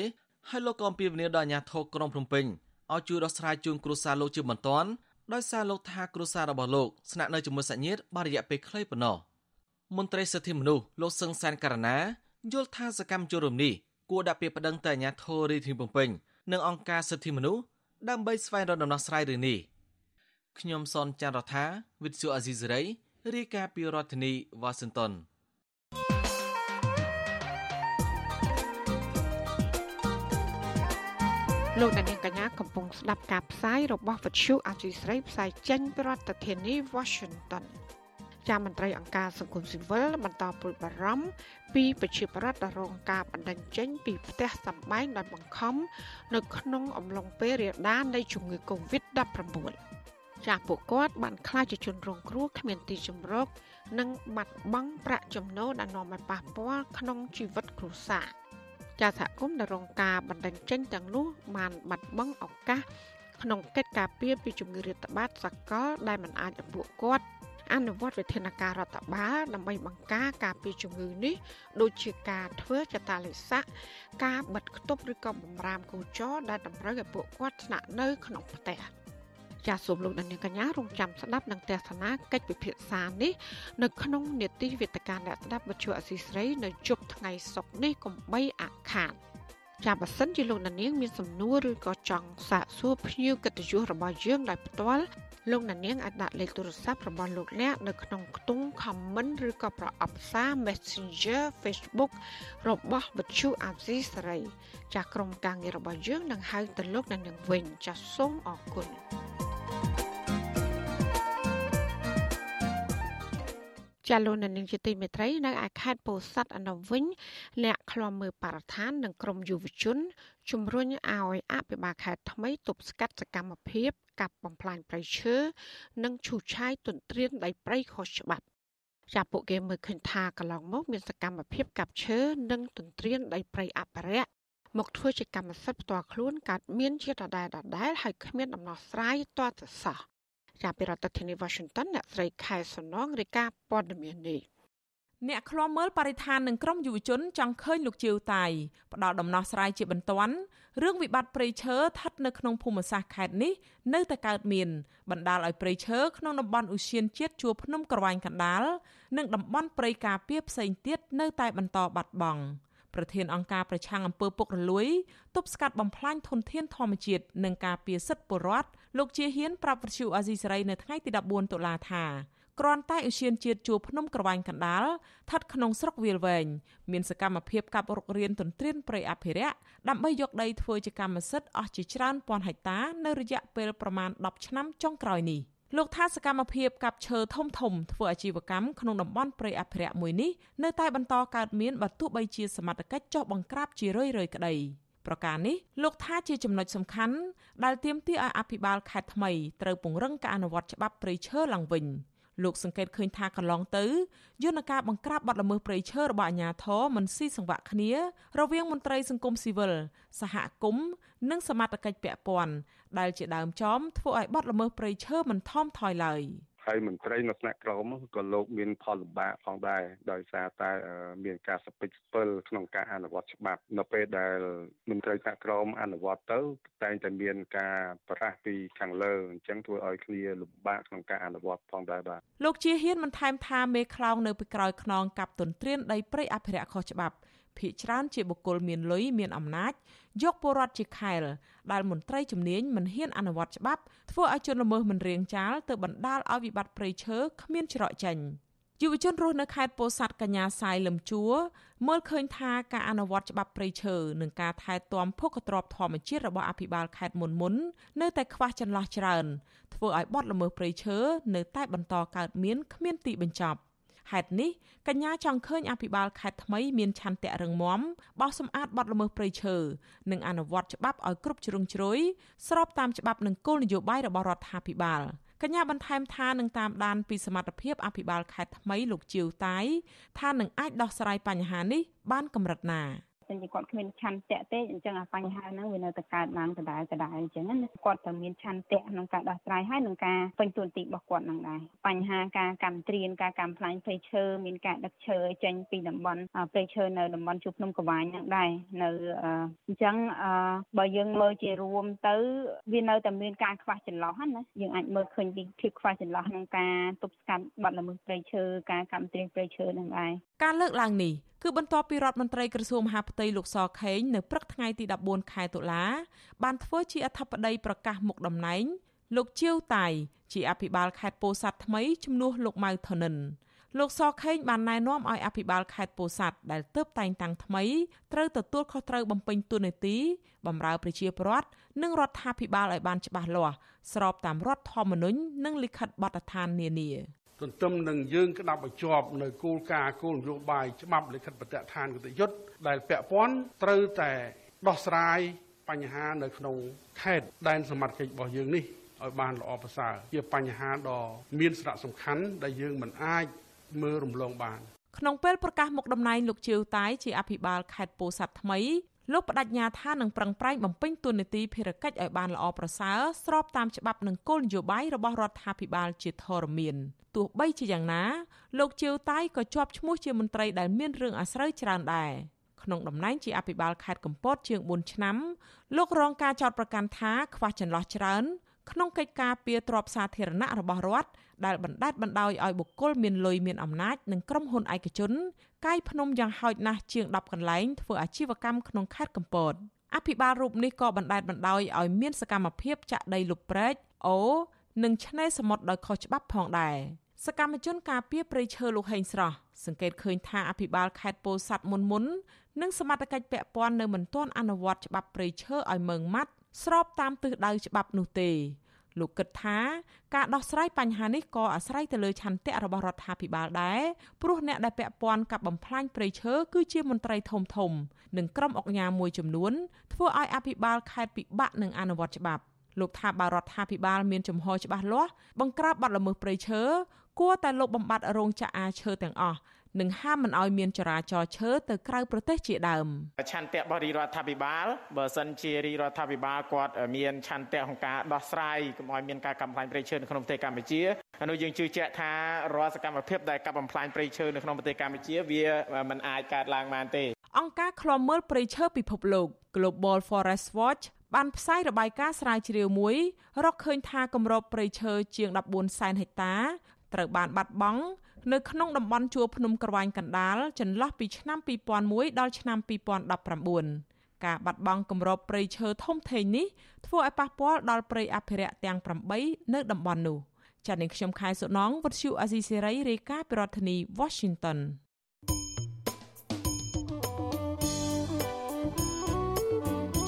ហើយលោកក៏អំពាវនាវដល់អាជ្ញាធរក្រុងភ្នំពេញឲ្យជួយដោះស្រាយជូនគ្រួសារលោកជាបន្ទាន់ដោយសារលោកថាគ្រួសាររបស់លោកស្នាក់នៅជាមួយសាច់ញាតិបានរយៈពេលខ្លីប៉ុណ្ណោះមន្ត្រីសិទ្ធិមនុស្សលោកសឹងសានករណាយល់ថាសកម្មជនរំនេះគួរដាក់ពាក្យប្តឹងទៅអាជ្ញាធររាជធានីភ្នំពេញនិងអង្គការសិទ្ធិមនុស្សដើម្បីស្វែងរកដំណោះស្រាយរឿងនេះខ្ញុំសនចាន់រដ្ឋាវិទ្យុអាស៊ីសេរីរាយការណ៍ពីរដ្ឋធានីវ៉ាស៊ីនតោន លោកអ្នកនាងកញ្ញាកំពុងស្ដាប់ការផ្សាយរបស់វិទ្យុអាស៊ីស្រីផ្សាយចេញពីរដ្ឋធានី Washington ជាមន្ត្រីអង្គការសង្គមស៊ីវិលបន្តព្រួយបារម្ភពីប្រជាប្រដ្ឋរងការបណ្ដឹងចេញពីផ្ទះសម្បែងដោយបង្ខំនៅក្នុងអំឡុងពេលរាលដាលនៃជំងឺ Covid-19 ចាស់ពួកគាត់បានខ្លាចជាជនរងគ្រោះគ្មានទីជម្រក និងបាត់បង់ប្រាក់ចំណូលដែលនាំឲ្យប៉ះពាល់ក្នុងជីវិតគ្រួសារ។ ចាសហគមន៍ដែលរងការបណ្ដឹងចេញទាំងនោះបានបាត់បង់ឱកាសក្នុងកិច្ចការពារពីជំងឺរាតត្បាតសកលដែលមិនអាចឲ្យពួកគាត់អនុវត្តវិធានការរដ្ឋបាលដើម្បីបង្ការការពារជំងឺនេះដូចជាការធ្វើចតាលិស័កការបិទគប់ឬក៏បំរាមគូចរដែលតម្រូវឲ្យពួកគាត់ស្នាក់នៅក្នុងផ្ទះ។ ចាសសូមលោកនាងកញ្ញារងចាំស្ដាប់នឹងទស្សនាកិច្ចពិភាក្សានេះនៅក្នុងនេតិវេទិកាអ្នកស្ដាប់វិទ្យុអសីស្រីនៅជប់ថ្ងៃសុក្រនេះកុំបីអាខាតចាបើសិនជាលោកនាងមានសំណួរឬក៏ចង់សាកសួរភ្ញៀវកិត្តិយសរបស់យើងដោយផ្ទាល់លោកនាងអាចដាក់លេខទូរស័ព្ទរបស់លោកអ្នកនៅក្នុងខ្ទង់ comment ឬក៏ប្រអប់សារ Messenger Facebook របស់វិទ្យុអាស៊ីសេរីចាស់ក្រុមការងាររបស់យើងនឹងហៅទៅលោកនាងវិញចាសសូមអរគុណ ចាលោកនាងជាទីមេត្រីនៅឯខេត្តពោធិ៍សាត់អនុវិញអ្នកខ្លំមើលបរិស្ថាននិងក្រមយុវជនជំរុញឲ្យអភិបាលខេត្តថ្មីទប់ស្កាត់សកម្មភាពកាប់បំផ្លាញព្រៃឈើនិងឈូសឆាយទន្ទ្រានដីព្រៃខុសច្បាប់ចាប់ពួកគេមើលឃើញថាកន្លងមកមានសកម្មភាពកាប់ឈើនិងទន្ទ្រានដីព្រៃអភិរក្សមកធ្វើជាកម្មសិទ្ធិផ្ទាល់ខ្លួនកើតមានជាដដែលដដែលហើយគ្មានដំណោះស្រាយទាល់តែសោះ ចាប់ពីរដ្ឋធានី Washington អ្នកស្រីខែសំណងរាយការណ៍ព័ត៌មាននេះអ្នកឃ្លាំមើលបរិស្ថាននិងក្រមយុវជនចង់ឃើញលោកជាវតៃផ្ដល់ដំណោះស្រាយជាបន្ទាន់រឿងវិបត្តិព្រៃឈើស្ថិតនៅក្នុងភូមិសាស្ត្រខេត្តនេះនៅតែកើតមានបណ្ដាលឲ្យព្រៃឈើក្នុងតំបន់ឧស្សាហជាតិជួរភ្នំក្រវ៉ាញ់កណ្ដាលនិងតំបន់ព្រៃការពារផ្សេងទៀតនៅតែបន្តបាត់បង់។ប្រធានអង្គការប្រឆាំងអំពើពុករលួយទប់ស្កាត់បំផ្លាញធនធានធម្មជាតិនិងការពារសិទ្ធិពលរដ្ឋ លោកជាហ៊ានប្រាប់វិទ្យុអាស៊ីសេរីនៅថ្ងៃទី14តុលាថាគ្រាន់តែឧស្សាហជាតិជួរភ្នំក្រវ៉ាញ់កណ្ដាលស្ថិតក្នុងស្រុកវាលវែងមានសកម្មភាពកាប់រុករានទន្ទ្រានព្រៃអភិរក្សដើម្បីយកដីធ្វើជាកម្មសិទ្ធិអស់ជាច្រើនពាន់ហិកតានៅរយៈពេលប្រមាណ10ឆ្នាំចុងក្រោយនេះលោកថាសកម្មភាពកាប់ឈើធំធំធ្វើអាជីវកម្មក្នុងតំបន់ព្រៃអភិរក្សមួយនេះនៅតែបន្តកើតមានបើទោះបីជាសមត្ថកិច្ចចោះបង្ក្រាបជារឿយៗក្តី ប្រការនេះលោកថាជាចំណុចសំខាន់ដែលទាមទារឲ្យអភិបាលខេត្តថ្មីត្រូវពង្រឹងការអនុវត្តច្បាប់ព្រៃឈើឡើងវិញ។លោកសង្កេតឃើញថាកន្លងទៅយន្តការបង្ក្រាបបទល្មើសព្រៃឈើរបស់អាជ្ញាធរមិនស៊ីសង្វាក់គ្នា រវាងមន្ត្រីសង្គមស៊ីវិលសហគមន៍និងសមត្ថកិច្ចពាក់ព័ន្ធដែលជាដើមចមធ្វើឲ្យបទល្មើសព្រៃឈើមិនថមថយឡើយ។ ហើយមន្ត្រីនៅថ្នាក់ក្រោមក៏លោកមានផលលំបាកផងដែរដោយសារតែមានការសពេចស្ពិលក្នុងការអនុវត្តច្បាប់នៅពេលដែលមន្ត្រីថ្នាក់ក្រោមអនុវត្តទៅតែងតែមានការប្រកាសពីខាងលើអញ្ចឹងធ្វើឲ្យគ្នាលំបាកក្នុងការអនុវត្តផងដែរបាទលោកជាហ៊ានបន្ថែមថាមេខ្លោងនៅពីក្រោយខ្នងកាប់ទន្ទ្រានដីព្រៃអភិរក្សខុសច្បាប់ ភាគច្រើនជាបុគ្គលមានលុយមានអំណាចយកពលរដ្ឋជាខែលដែលមន្ត្រីជំនាញមិនហ៊ានអនុវត្តច្បាប់ធ្វើឲ្យជនល្មើសមិនរៀងចាលទៅបណ្ដាលឲ្យវិបត្តិព្រៃឈើគ្មានច្រកចេញយុវជនរស់នៅខេត្តពោធិ៍សាត់កញ្ញាសាយលឹមជួមើលឃើញថាការអនុវត្តច្បាប់ព្រៃឈើនិងការថែទាំភូកទ្របធម្មជាតិរបស់អភិបាលខេត្តមុនមុននៅតែខ្វះចន្លោះច្រើនធ្វើឲ្យបទល្មើសព្រៃឈើនៅតែបន្តកើតមានគ្មានទីបញ្ចប់។ ហេតុនេះកញ្ញាចង់ឃើញអភិបាលខេត្តថ្មីមានឆន្ទៈរឹងមាំបោះសម្អាតបទល្មើសព្រៃឈើនិងអនុវត្តច្បាប់ឲ្យគ្រប់ជ្រុងជ្រោយស្របតាមច្បាប់និងគោលនយោបាយរបស់រដ្ឋាភិបាលកញ្ញាបន្ថែមថានឹងតាមដានពីសមត្ថភាពអភិបាលខេត្តថ្មីលោកជាវតៃថានឹងអាចដោះស្រាយបញ្ហានេះបានកម្រិតណា។ តែគាត់គ្មានឆន្ទៈទេអញ្ចឹងអាបញ្ហាហ្នឹងវានៅតែកើតឡើងដដែលដដែលអញ្ចឹងណាគាត់តែមានឆន្ទៈក្នុងការដោះស្រាយហើយនឹងការពេញទួនាទីរបស់គាត់នឹងដែរបញ្ហាការកម្មត្រៀនការកម្មផ្លាញ់ព្រៃឈើមានការដឹកឈើចេញពីតំបន់ព្រៃឈើនៅតំបន់ជួរភ្នំកវាញហ្នឹងដែរនៅអញ្ចឹងបើយើងមើលជារួមទៅវានៅតែមានការខ្វះចន្លោះណាយើងអាចមើលឃើញពីភាពខ្វះចន្លោះក្នុងការទប់ស្កាត់បាត់ល្មើសព្រៃឈើការកម្មត្រៀនព្រៃឈើហ្នឹងដែរការលើកឡើងនេះ គឺបន្ទាប់ពីរដ្ឋមន្ត្រីក្រសួងមហាផ្ទៃលោកសខេងនៅព្រឹកថ្ងៃទី14ខែតុលា បានធ្វើជាអធិបតីប្រកាសមុខតំណែងលោកជាវតៃជាអភិបាលខេត្តពោធិ៍សាត់ថ្មីជំនួសលោកម៉ៅថនិនលោកសខេងបានណែនាំឲ្យអភិបាលខេត្តពោធិ៍សាត់ដែលទើបតែងតាំងថ្មីត្រូវទទួលខុសត្រូវបំពេញតួនាទីបម្រើប្រជាពលរដ្ឋនិងរដ្ឋាភិបាលឲ្យបានច្បាស់លាស់ស្របតាមរដ្ឋធម្មនុញ្ញនិងលិខិតបទដ្ឋាននានា ទន្ទឹមនឹងយើងក្តាប់ឲ្យជាប់នៅគោលការណ៍គោលនយោបាយច្បាប់លិខិតបទដ្ឋានគតិយុត្តដែលពាក់ព័ន្ធត្រូវតែដោះស្រាយបញ្ហានៅក្នុងខេត្តដែនសមត្ថកិច្ចរបស់យើងនេះឲ្យបានល្អប្រសើរជាបញ្ហាដ៏មានសារៈសំខាន់ដែលយើងមិនអាចមើលរំលងបានក្នុងពេលប្រកាសមុខតំណែងលោកជាវតាយជាអភិបាលខេត្តពោធិ៍សាត់ថ្មីលោកបដិញ្ញាថានឹងប្រឹងប្រែងបំពេញតួនាទីភារកិច្ចឲ្យបានល្អប្រសើរស្របតាមច្បាប់និងគោលនយោបាយរបស់រដ្ឋាភិបាលជាធរមាន ទោះបីជាយ៉ាងណាលោកជាវតៃក៏ជាប់ឈ្មោះជាមន្ត្រីដែលមានរឿងអាស្រូវច្រើនដែរក្នុងតំណែងជាអភិបាលខេត្តកំពតជាង4ឆ្នាំលោករងការចោទប្រកាន់ថាខ្វះចន្លោះច្រើនក្នុងកិច្ចការពៀទ្របសាធារណៈរបស់រដ្ឋដែលបណ្ដេតបណ្ដោយឲ្យបុគ្គលមានលុយមានអំណាចនិងក្រុមហ៊ុនឯកជនកាយភ្នំយ៉ាងហោចណាស់ជាង10កន្លែងធ្វើអាជីវកម្មក្នុងខេត្តកំពតអភិបាលរូបនេះក៏បណ្ដេតបណ្ដោយឲ្យមានសកម្មភាពចាក់ដីលុបព្រែកអូនិងឆ្នេរសមុទ្រដោយខុសច្បាប់ផងដែរ សកម្មជនការពារព្រៃឈើលោកហេងស្រស់សង្កេតឃើញថាអភិបាលខេត្តពោធិ៍សាត់មុនមុននិងសមត្ថកិច្ចពាក់ព័ន្ធនៅមិនទាន់អនុវត្តច្បាប់ព្រៃឈើឲ្យម៉ឺងម៉ាត់ស្របតាមទិសដៅច្បាប់នោះទេលោកគិតថាការដោះស្រាយបញ្ហានេះក៏អាស្រ័យទៅលើឆន្ទៈរបស់រដ្ឋាភិបាលដែរព្រោះអ្នកដែលពាក់ព័ន្ធกับបំផ្លាញព្រៃឈើគឺជាមន្ត្រីធំធំ និងក្រុមអង្គការមួយចំនួនធ្វើឲ្យអភិបាលខេត្តពិបាកនឹងអនុវត្តច្បាប់លោកថាបារដ្ឋាភិបាលមានចំហច្បាស់លាស់បង្ក្រាបបទល្មើសព្រៃឈើ គួរតែលុបបំបាត់រោងចក្រអាឈើទាំងអស់និងហាមមិនឲ្យមានចរាចរណ៍ឈើទៅក្រៅប្រទេសជាដើមឆន្ទៈរបស់រាជរដ្ឋាភិបាលបើសិនជារាជរដ្ឋាភិបាលគាត់មានឆន្ទៈក្នុងការដោះស្រាយកុំឲ្យមានការកំផ្លាញព្រៃឈើនៅក្នុងប្រទេសកម្ពុជានោះយើងជឿជាក់ថារាល់សកម្មភាពដែលកាប់បំផ្លាញព្រៃឈើនៅក្នុងប្រទេសកម្ពុជាវាមិនអាចកើតឡើងបានទេអង្គការឃ្លាំមើលព្រៃឈើពិភពលោក Global Forest Watch បានផ្សាយរបាយការណ៍ស្រាវជ្រាវមួយរកឃើញថាគម្របព្រៃឈើជាង14សែនហិកតា ត្រូវបានបាត់បង់នៅក្នុងតំបន់ជួរភ្នំក្រវាញកណ្ដាលចន្លោះពីឆ្នាំ2001ដល់ឆ្នាំ2019ការបាត់បង់គម្របព្រៃឈើធំធេងនេះធ្វើឲ្យប៉ះពាល់ដល់ព្រៃអភិរក្សទាំង8នៅតំបន់នោះចា៎នាងខ្ញុំខែសុណងវັດឈូអាស៊ីសេរីរាយការណ៍ពីរដ្ឋធានី Washington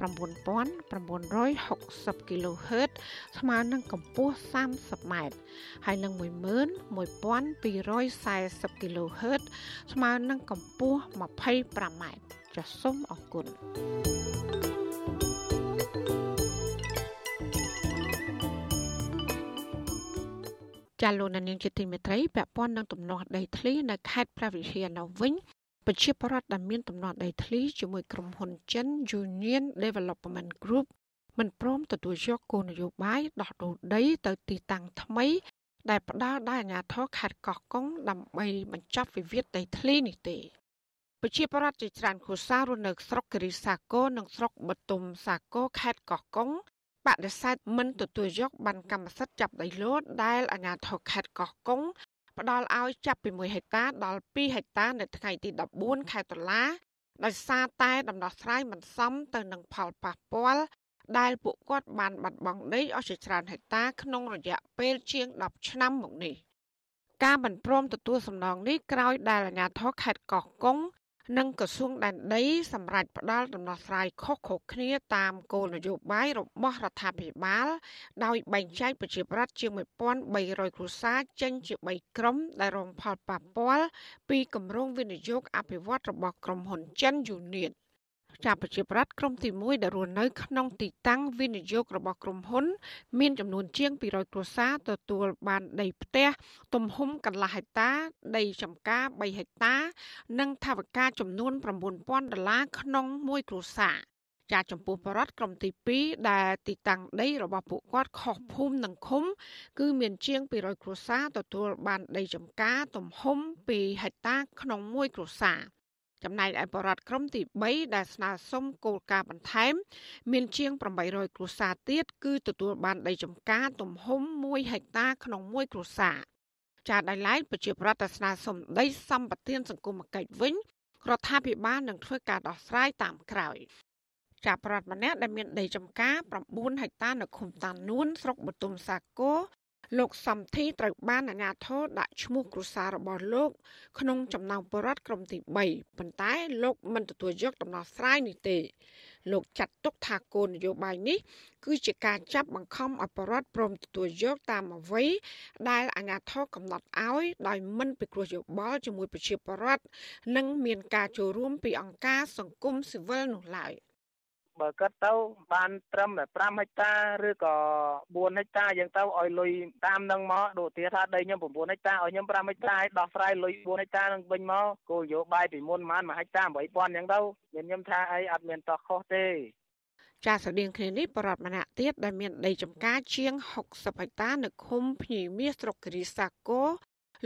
9960 kHz ស្មើនឹងកម្ពស់ 30ម៉ែត្រហើយនឹង11240 kHz ស្មើនឹងកម្ពស់ 25ម៉ែត្រចាសសូមអរគុណចាលោកនាងជាទីមេត្រីពាក់ព័ន្ធនឹងទំនាស់ដីធ្លីនៅខេត្តព្រះវិហារនៅវិញ ប្រជាប្រដ្ឋដែលមានតំណដីធ្លីជាមួយក្រុមហ៊ុនចិន Union Development Group មិនព្រមទទួលយកគោលនយោបាយដោះដូរដីទៅទីតាំងថ្មី ដែលផ្ដល់ដល់អាជ្ញាធរខេត្តកោះកុងដើម្បីបញ្ចប់វិវាទដីធ្លីនេះទេប្រជាប្រដ្ឋជាច្រើនខូសាររនៅស្រុកគិរីសាគរនិងស្រុកបតុមសាគរខេត្តកោះកុងបដិសេធមិនទទួលយកបានកម្មសិទ្ធិចាប់ដីលោតដែលអាជ្ញាធរខេត្តកោះកុង ផ្ដល់ឲ្យចាប់ពី1ហិកតាដល់2ហិកតានៅថ្ងៃទី14ខែតុលាដោយសារតែដំណោះស្រាយមិនសមទៅនឹងផលប៉ះពាល់ដែលពួកគាត់បានបាត់បង់ដីអស់ជាច្រើនហិកតាក្នុងរយៈពេលជាង10ឆ្នាំមកនេះការមិនព្រមទទួលសំណងនេះក្រោយដែលអាជ្ញាធរខេត្តកោះកុង និងក្រសួងដែនដីសម្រាប់ផ្ដាល់ដំណោះស្រាយខុសៗគ្នាតាមគោលនយោបាយរបស់រដ្ឋាភិបាល ដោយបែងចែកប្រជាប្រដ្ឋជាង1300គ្រួសារចេញជា3ក្រុមដែលរងផលប៉ះពាល់ពីគម្រោងវិនិយោគអភិវឌ្ឍរបស់ក្រុមហ៊ុនចិនយូនៀន ចាប់ប្រជាប្រដ្ឋក្រុមទី1ដែលរស់នៅក្នុងទីតាំងវិនិយោគរបស់ក្រុមហ៊ុន មានចំនួនជាង200គ្រួសារទទួលបានដីផ្ទះទំហំកន្លះហិកតា ដីចម្ការ3ហិកតា និងថវិកាចំនួន9000ដុល្លារក្នុងមួយគ្រួសារចាចំពោះបរដ្ឋក្រុមទី2ដែលទីតាំងដីរបស់ពួកគាត់ខុសភូមិនិងឃុំ គឺមានជាង200គ្រួសារទទួលបានដីចម្ការទំហំ2ហិកតាក្នុងមួយគ្រួសារ ចំណែកឯបរដ្ឋក្រុមទី3ដែលស្នើសុំគោលការណ៍បន្ថែម មានជាង800គ្រួសារទៀតគឺទទួលបានដីចម្ការទំហំ1ហិកតាក្នុងមួយគ្រួសារចាដោយឡែកប្រជាប្រដ្ឋដែលស្នើសុំដីសម្បត្តិសង្គមគិច្ចវិញរដ្ឋាភិបាលនឹងធ្វើការដោះស្រាយតាមក្រោយចាប់ប្រដ្ឋម្នាក់ដែលមានដីចម្ការ9ហិកតានៅឃុំតានួនស្រុកបទុមសាគរ លោកសំធីត្រូវបានអាជ្ញាធរដាក់ឈ្មោះគ្រួសាររបស់លោក ក្នុងចំណោមបរិវត្តក្រុមទី3ប៉ុន្តែលោកមិនទទួលយកដំណោះស្រាយនេះទេ លោកចាត់ទុកថាគោលនយោបាយនេះ គឺជាការចាប់បង្ខំឲ្យបរិវត្តព្រមទទួលយកតាមអ្វីដែលអាជ្ញាធរកំណត់ឲ្យដោយមិនពិគ្រោះយោបល់ជាមួយប្រជាពលរដ្ឋនិងមានការចូលរួមពីអង្គការសង្គមស៊ីវិលនោះឡើយ។ បើគាត់ទៅបានត្រឹមតែ5ហិកតាឬក៏4ហិកតាយើងទៅឲ្យលុយតាមនឹងមកដូចទាថាដីខ្ញុំ9ហិកតាឲ្យខ្ញុំ5ហិកតាឲ្យដោះស្រាយលុយ4ហិកតានឹងវិញមកគោលនយោបាយពីមុនប្រហែល1ហិកតា8000អញ្ចឹងទៅមានខ្ញុំថាអីអត់មានតោះខុសទេចាស្រដៀងគ្នានេះបរដ្ឋម្នាក់ទៀតដែលមានដីចំការជាង60ហិកតានៅឃុំភ្ញីមាសស្រុកគិរីសាគរ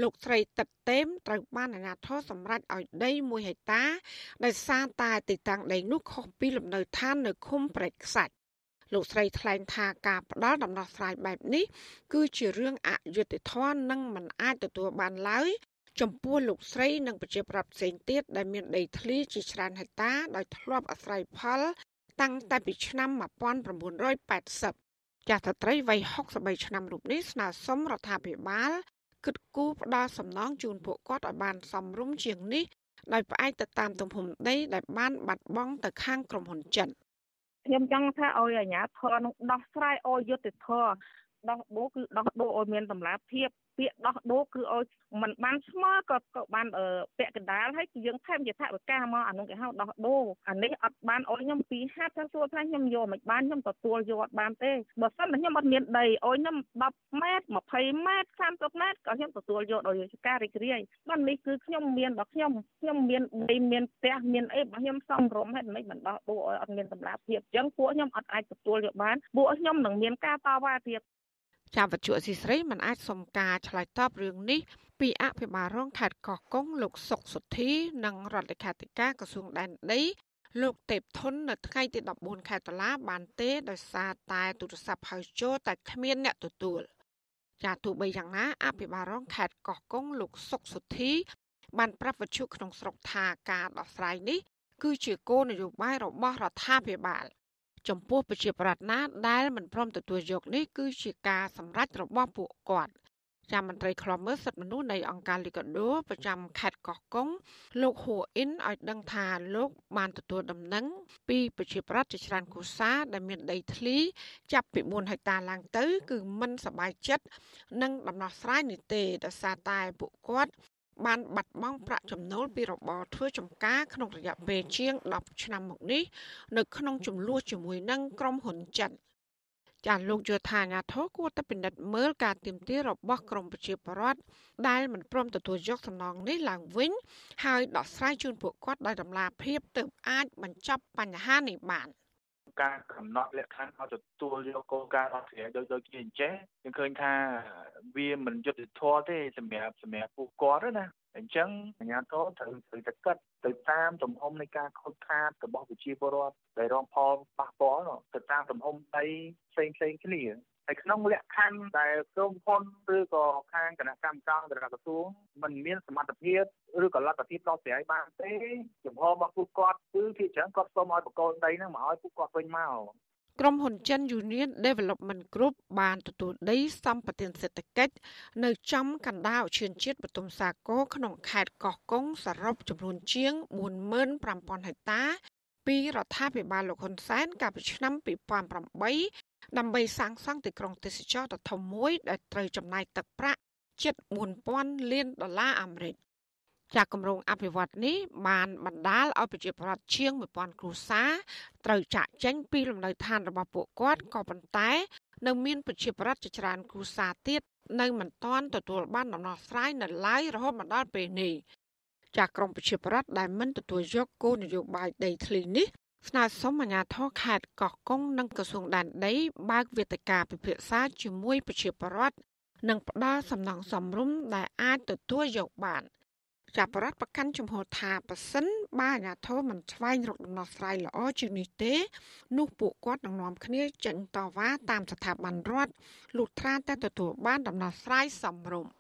លោកស្រីទឹកទេមត្រូវបានអាជ្ញាធរសម្រេចឲ្យដី1ហិកតាដោយសារតែទីតាំងដីនោះខុសពីលំនៅឋាននៅឃុំព្រែកខ្សាច់លោកស្រីថ្លែងថាការផ្ដាល់ដំណោះស្រាយបែបនេះគឺជារឿងអយុត្តិធម៌និងមិនអាចទទួលបានឡើយចំពោះលោកស្រីនិងប្រជាប្រដ្ឋផ្សេងទៀតដែលមានដីធ្លីជាច្រើនហិកតាដោយធ្លាប់អាស្រ័យផល តាំងតែពីឆ្នាំ1980ចាស់ស្ត្រីវ័យ63ឆ្នាំរូបនេះស្នើសុំរដ្ឋាភិបាល គិតគូរផ្ដល់សំណងជូនពួកគាត់ឲ្យបានសមរម្យជាងនេះដោយផ្អែកទៅតាមទំហំដីដែលបានបាត់បង់ទៅខាងក្រុមហ៊ុនចិនខ្ញុំចង់ថាឲ្យអាជ្ញាធរនោះដោះស្រាយឲ្យយុត្តិធម៌ដោះដូរគឺដោះដូរឲ្យមានតម្លាភាព ពាក្យដោះដូរគឺឲ្យมันបានស្មើក៏ក៏បានពាក់កណ្ដាលហើយយើងថែមជាថវិកាមកអានោះគេហៅដោះដូរអានេះអត់បានឲ្យខ្ញុំពីហាត់ថាសួរថាខ្ញុំយកមិនបានខ្ញុំទទួលយកអត់បានទេបើសិនតែខ្ញុំអត់មានដីឲ្យខ្ញុំ10ម៉ែត្រ20ម៉ែត្រ30ម៉ែត្រក៏ខ្ញុំទទួលយកដោយការរីករាយបាទនេះគឺខ្ញុំមានរបស់ខ្ញុំខ្ញុំមានដីមានផ្ទះមានអីរបស់ខ្ញុំសំរុំហេតុម៉េចមិនដោះដូរឲ្យអត់មានតម្លាភាពអញ្ចឹងពួកខ្ញុំអត់អាចទទួលយកបានពួកខ្ញុំនឹងមានការតវ៉ាទៀត ចាវត្ថុអសីស្រីមិនអាចសុំការឆ្លើយតបរឿងនេះពីអភិបាលរងខេត្តកោះកុងលោកសុកសុធី និងរដ្ឋលេខាធិការក្រសួងដែនដីលោកទេពធននៅថ្ងៃទី14ខែតុលាបានទេដោយសារតែទូរស័ព្ទហៅចូលតែគ្មានអ្នកទទួលចាទោះបីយ៉ាងណាអភិបាលរងខេត្តកោះកុងលោកសុកសុធី បានប្រាប់វិទ្យុក្នុងស្រុកថាការដោះស្រាយនេះគឺជាគោលនយោបាយរបស់រដ្ឋាភិបាល ចំពោះប្រជាប្រដ្ឋណាដែលមិនព្រមទទួលយកនេះគឺជាការសម្រេចរបស់ពួកគាត់ចាំមន្ត្រីខ្លំមើលសិទ្ធិមនុស្សនៃអង្គការលីកាដូប្រចាំខេត្តកោះកុងលោកហួអ៊ីនឲ្យដឹងថាលោកបានទទួលដំណឹងពីប្រជាប្រដ្ឋជាច្រើនគូសាដែលមានដីធ្លីចាប់ពី4ហិកតាឡើងទៅ គឺមិនសប្បាយចិត្តនឹងដំណោះស្រាយនេះទេដោយសារតែពួកគាត់ បានបាត់បង់ប្រាក់ចំណូលពីរបរធ្វើចំការក្នុងរយៈពេលជាង10ឆ្នាំមកនេះ នៅក្នុងចំនួនជាមួយនឹងក្រុមហ៊ុនចិនចាលោកយោធាអាញាធរគួរតែពិនិត្យមើលការទៀមទារបស់ក្រមប្រជាពលរដ្ឋដែលមិនព្រមទទួលយកសំណងនេះឡើងវិញ ហើយដោះស្រាយជូនពួកគាត់ដោយតម្លាភាពទើបអាចបញ្ចប់បញ្ហានេះបាន ការកំណត់លក្ខខណ្ឌឲ្យទទួលយកគោលការណ៍អន្តរជាតិដូចដូចជាអញ្ចេះយើងឃើញថាវាមិនយុត្តិធម៌ទេសម្រាប់សម្រាប់ពួកគាត់ណាអញ្ចឹងអាជ្ញាធរត្រូវត្រូវតែកាត់ទៅតាមទំហំនៃការខូចខាតរបស់ប្រជាពលរដ្ឋដែលរងផលប៉ះពាល់ទៅតាមទំហំដីផ្សេងផ្សេងគ្នា ហើយក្នុងលក្ខខណ្ឌដែលក្រុមហ៊ុនឬក៏ខាងគណៈកម្មការរបស់ក្រសួងมันមានសមត្ថភាពឬក៏លទ្ធភាពដោះស្រាយបានទេចំហរបស់ពួកគាត់គឺភាគច្រើនគាត់សូមឲ្យបកគោដីហ្នឹងមកឲ្យពួកគាត់វិញមកក្រុមហ៊ុនចិន Union Development Group បានទទួលដីសម្បត្តិសេដ្ឋកិច្ចនៅចំកណ្ដាលឈានជាតិបទុមសាគរក្នុងខេត្តកោះកុងសរុបចំនួនជាង45000ហិកតាពីរដ្ឋាភិបាលលោកហ៊ុនសែនកាលពីឆ្នាំ2008 ដើម្បីសាងសង់ទីក្រុងទេសចរណ៍ដ៏ធំមួយដែលត្រូវចំណាយទឹកប្រាក់ជិត4000លានដុល្លារអាមេរិកចាគម្រោងអភិវឌ្ឍនេះបានបណ្ដាលឲ្យប្រជាពលរដ្ឋជាង1000គ្រួសារត្រូវចាក់ចេញពីលំនៅឋានរបស់ពួកគាត់ក៏ប៉ុន្តែនៅមានប្រជាពលរដ្ឋជាច្រើនគ្រួសារទៀតនៅមិនទាន់ទទួលបានដំណោះស្រាយនៅឡើយរហូតមកដល់ពេលនេះចាក្រមប្រជាពលរដ្ឋដែលមិនទទួលយកគោលនយោបាយដីធ្លីនេះ ស្នើសុំអាជ្ញាធរខេត្តកោះកុងនិងក្រសួងដែនដីបើកវេទិកាពិភាក្សាជាមួយប្រជាពលរដ្ឋនិងផ្ដល់សំណងសំរុំដែលអាចទទួលយកបាន។ចាប់បរដ្ឋប្រកាន់ជំហរថាប៉ះសិនបើអាញាធមមិនស្វែងរកដំណោះស្រាយល្អជាងនេះទេ នោះពួកគាត់នឹងនាំគ្នាចេញតវ៉ាតាមស្ថាប័នរដ្ឋលុះត្រាតែទទួលបានដំណោះស្រាយសមរម្យ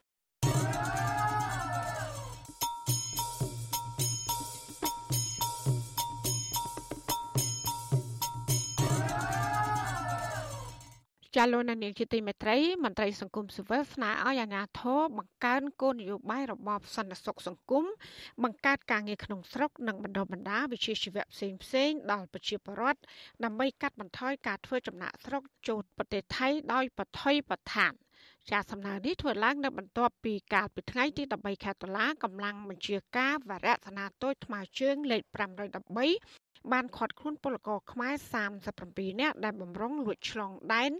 ចាលោកនាយកជាទីមេត្រីមន្ត្រីសង្គមស៊ីវិលស្នើឲ្យអាជ្ញាធរបង្កើនគោលនយោបាយរបបសន្តិសុខសង្គមបង្កើតការងារក្នុងស្រុកនិងបណ្ដុះបណ្ដាលវិជ្ជាជីវៈផ្សេងផ្សេងដល់ប្រជាពលរដ្ឋដើម្បីកាត់បន្ថយការធ្វើចំណាក់ស្រុកចូលប្រទេសថៃដោយបថុយប្រឋានជាសំណើនេះធ្វើឡើងនៅបន្ទាប់ពីកាលពីថ្ងៃទី13ខែតុលាកម្លាំងបញ្ជាការវរៈសនាតូចថ្មើរជើងលេខ513 បានខាត់ខ្លួនពលករខ្មែរ37នាក់ដែលបំរុងលួចឆ្លងដែន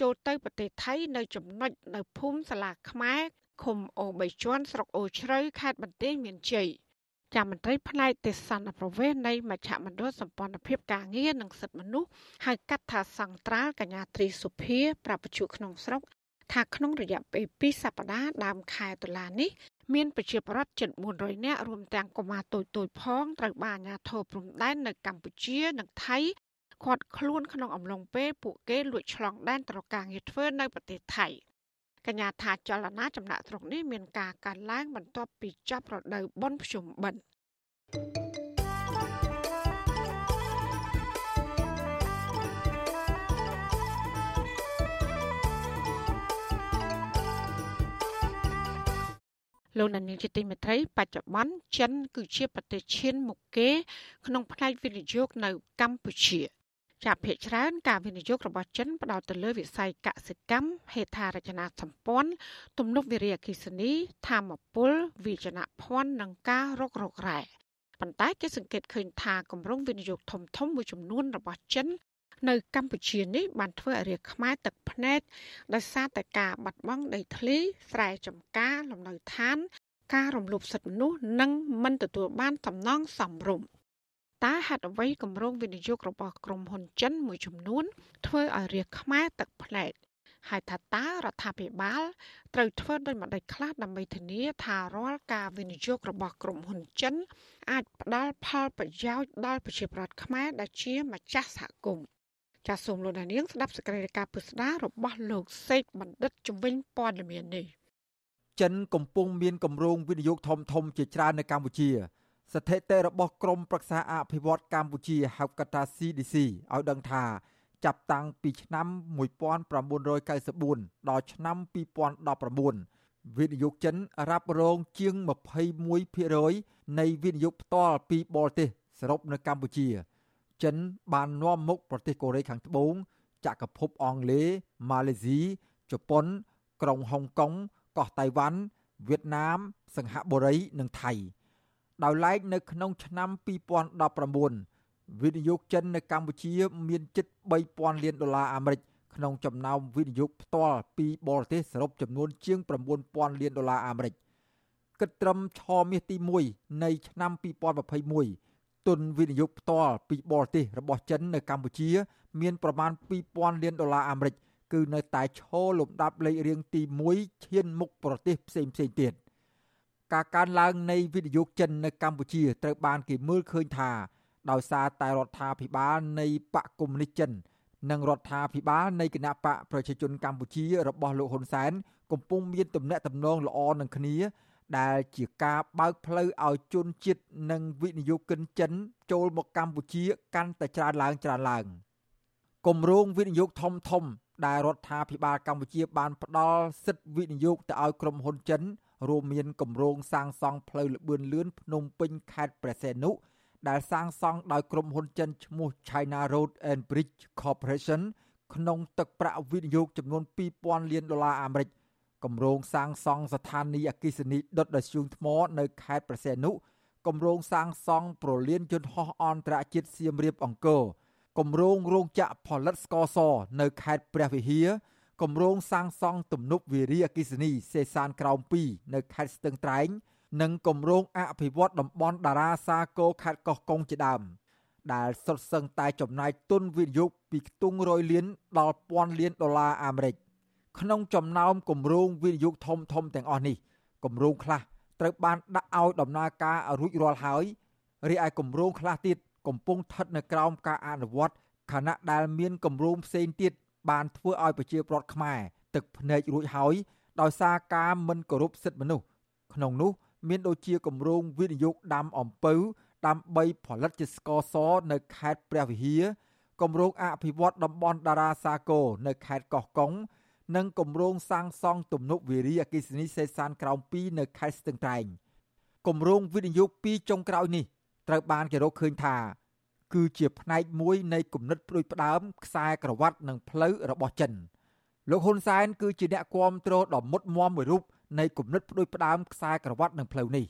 ចូលទៅប្រទេសថៃនៅចំណុចនៅភូមិសាលាខ្មែរឃុំអូបីជាន់ស្រុកអូជ្រៅខេត្តបន្ទាយមានជ័យចាំមន្ត្រីផ្នែកទេសន្តប្រវេសនៃមជ្ឈមណ្ឌលសម្ព័ន្ធភាពការងារនិងសិទ្ធិមនុស្សហៅកាត់ថាសង្ត្រាល់កញ្ញាត្រីសុភាប្រាប់បញ្ជូក្នុងស្រុក ថាក្នុងរយៈពេល2សប្តាហ៍ដើមខែតុលានេះមានប្រជាពលរដ្ឋជិត400នាក់រួមទាំងកុមារតូចតូចផងត្រូវបានអាជ្ញាធរព្រំដែននៅកម្ពុជានិងថៃឃាត់ខ្លួនក្នុងអំឡុងពេលពួកគេលួចឆ្លងដែនទៅរកការងារធ្វើនៅប្រទេសថៃកញ្ញាថាចលនាចំណាក់ស្រុកនេះមានការកើនឡើងបន្ទាប់ពីចាប់រដូវបុណ្យភ្ជុំបិណ្ឌ លោកនាយកជាទីមេត្រី បច្ចុប្បន្នចិន គឺជាប្រទេសឈានមុខគេ ក្នុងផ្នែកវិនិយោគនៅកម្ពុជាចាភាគច្រើនការវិនិយោគរបស់ចិនផ្ដោតទៅលើវិស័យកសិកម្មហេដ្ឋារចនាសម្ព័ន្ធទំនប់វារីអគ្គិសនីធម្មពលវិជ្ជាភ័ណ្ឌនិងការរករករ៉ែប៉ុន្តែគេសង្កេតឃើញថាគម្រោងវិនិយោគធំធំមួយចំនួនរបស់ចិន នៅកម្ពុជានេះបានធ្វើឲ្យរាជខ្មែរទឹកភ្នែកដោយសារតែការបាត់បង់ដីធ្លីស្រែចម្ការលំនៅឋាន ការរំលោភសិទ្ធិមនុស្សនិងមិនទទួលបានសំណងសមរម្យតើហេតុអ្វីគម្រោងវិនិយោគរបស់ក្រុមហ៊ុនចិនមួយចំនួន ធ្វើឲ្យរាជខ្មែរទឹកភ្នែកហើយថាតើរដ្ឋាភិបាលត្រូវធ្វើដូចម្តេចខ្លះដើម្បីធានាថារាល់ការវិនិយោគរបស់ក្រុមហ៊ុនចិន អាចផ្ដល់ផលប្រយោជន៍ដល់ប្រជាពលរដ្ឋខ្មែរដែលជាម្ចាស់សហគមន៍ ចាសសូមលោកនាងស្ដាប់សេចក្តីរាយការណ៍ពិស្ដាររបស់លោកសេកបណ្ឌិតជំនាញព័ត៌មាននេះចិនកំពុងមានគម្រោងវិនិយោគធំធំជាច្រើននៅកម្ពុជា ស្ថិតិរបស់ក្រមប្រឹក្សាអភិវឌ្ឍកម្ពុជាហៅកាត់ថា CDC ឲ្យដឹងថា ចាប់តាំងពីឆ្នាំ1994ដល់ឆ្នាំ2019វិនិយោគចិនរ៉ាប់រងជាង21%នៃវិនិយោគផ្ទាល់ពីបរទេសសរុបនៅកម្ពុជា ចិនបាននាំមុខប្រទេសកូរ៉េខាងត្បូងចក្រភពអង់គ្លេសម៉ាឡេស៊ីជប៉ុន ក្រុងហុងកុងកោះតៃវ៉ាន់វៀតណាម សិង្ហបុរីនិងថៃ ដោយឡែកនៅក្នុងឆ្នាំ2019វិនិយោគចិននៅកម្ពុជា មានជិត3000លានដុល្លារអាមេរិកក្នុងចំណោមវិនិយោគផ្ទាល់ពីបរទេសសរុបចំនួនជាង9000លានដុល្លារអាមេរិកគិតត្រឹមឆមាសទី1នៃឆ្នាំ2021 ទុនវិនិយោគផ្ទាល់ពីបរទេសរបស់ចិននៅកម្ពុជា មានប្រមាណ2000លានដុល្លារអាមេរិកគឺនៅតែឈរលំដាប់លេខរៀងទី1ឈានមុខប្រទេសផ្សេងផ្សេងទៀតការកើនឡើងនៃវិនិយោគចិននៅកម្ពុជាត្រូវបានគេមើលឃើញថាដោយសារតែរដ្ឋាភិបាលនៃបកកុម្មុយនីសចិន និងរដ្ឋាភិបាលនៃគណៈបកប្រជាជនកម្ពុជារបស់លោកហ៊ុនសែនកំពុងមានទំនាក់ទំនងល្អនឹងគ្នា ដែលជាការបើកផ្លូវឲ្យជនជាតិនិងវិនិយោគិនចិន ចូលមកកម្ពុជាកាន់តែច្រើនឡើងច្រើនឡើងគម្រោងវិនិយោគធំធំ ដែលរដ្ឋាភិបាលកម្ពុជាបានផ្ដល់សិទ្ធិវិនិយោគទៅឲ្យក្រុមហ៊ុនចិនរួមមានគម្រោងសាងសង់ផ្លូវលបឿនលឿនភ្នំពេញខេត្តព្រះសីហនុដែលសាងសង់ដោយក្រុមហ៊ុនចិនឈ្មោះ China Road and Bridge Corporation ក្នុងទឹកប្រាក់វិនិយោគចំនួន2000លានដុល្លារអាមេរិក គម្រោងសាងសង់ស្ថានីយ៍អគ្គិសនីដុតដោយធ្យូងថ្មនៅខេត្តព្រះសីហនុគម្រោងសាងសង់ប្រលានយន្តហោះអន្តរជាតិសៀមរាបអង្គរគម្រោងរោងចក្រផលិតស្ករសនៅខេត្តព្រះវិហារគម្រោងសាងសង់ទំនប់វារីអគ្គិសនីសេសានក្រោម2នៅខេត្តស្ទឹងត្រែង និងគម្រោងអភិវឌ្ឍតំបន់តារាសាគរខេត្តកោះកុងជាដើមដែលសុទ្ធសឹងតែចំណាយទុនវិនិយោគពីខ្ទង់រយលានដល់ពាន់លានដុល្លារអាមេរិក ក្នុងចំណោមគម្រោងវិនិយោគធំធំទាំងអស់នេះគម្រោងខ្លះត្រូវបានដាក់ឲ្យដំណើរការរួចរាល់ហើយរីឯគម្រោងខ្លះទៀតកំពុងស្ថិតនៅក្រោមការអនុវត្តខណៈដែលមានគម្រោងផ្សេងទៀតបានធ្វើឲ្យប្រជាពលរដ្ឋខ្មែរទឹកភ្នែករួចហើយដោយសារការមិនគោរពសិទ្ធិមនុស្សក្នុងនោះ មានដូចជាគម្រោងវិនិយោគដាំអំពៅដើម្បីផលិតជាស្ករសនៅខេត្តព្រះវិហារគម្រោងអភិវឌ្ឍតំបន់តារាសាគរនៅខេត្តកោះកុង និងគម្រោងសាងសង់ទំនប់វារីអគ្គិសនីសេសានក្រោម2នៅខេត្តស្ទឹងត្រែងគម្រោងវិនិយោគពីរចុងក្រោយនេះត្រូវបានគេរកឃើញថា គឺជាផ្នែកមួយនៃគំនិតផ្ដួចផ្ដើមខ្សែក្រវ៉ាត់និងផ្លូវរបស់ចិនលោកហ៊ុនសែនគឺជាអ្នកគាំទ្រដ៏មុតមមមួយរូបនៃគំនិតផ្ដួចផ្ដើមខ្សែក្រវ៉ាត់និងផ្លូវនេះ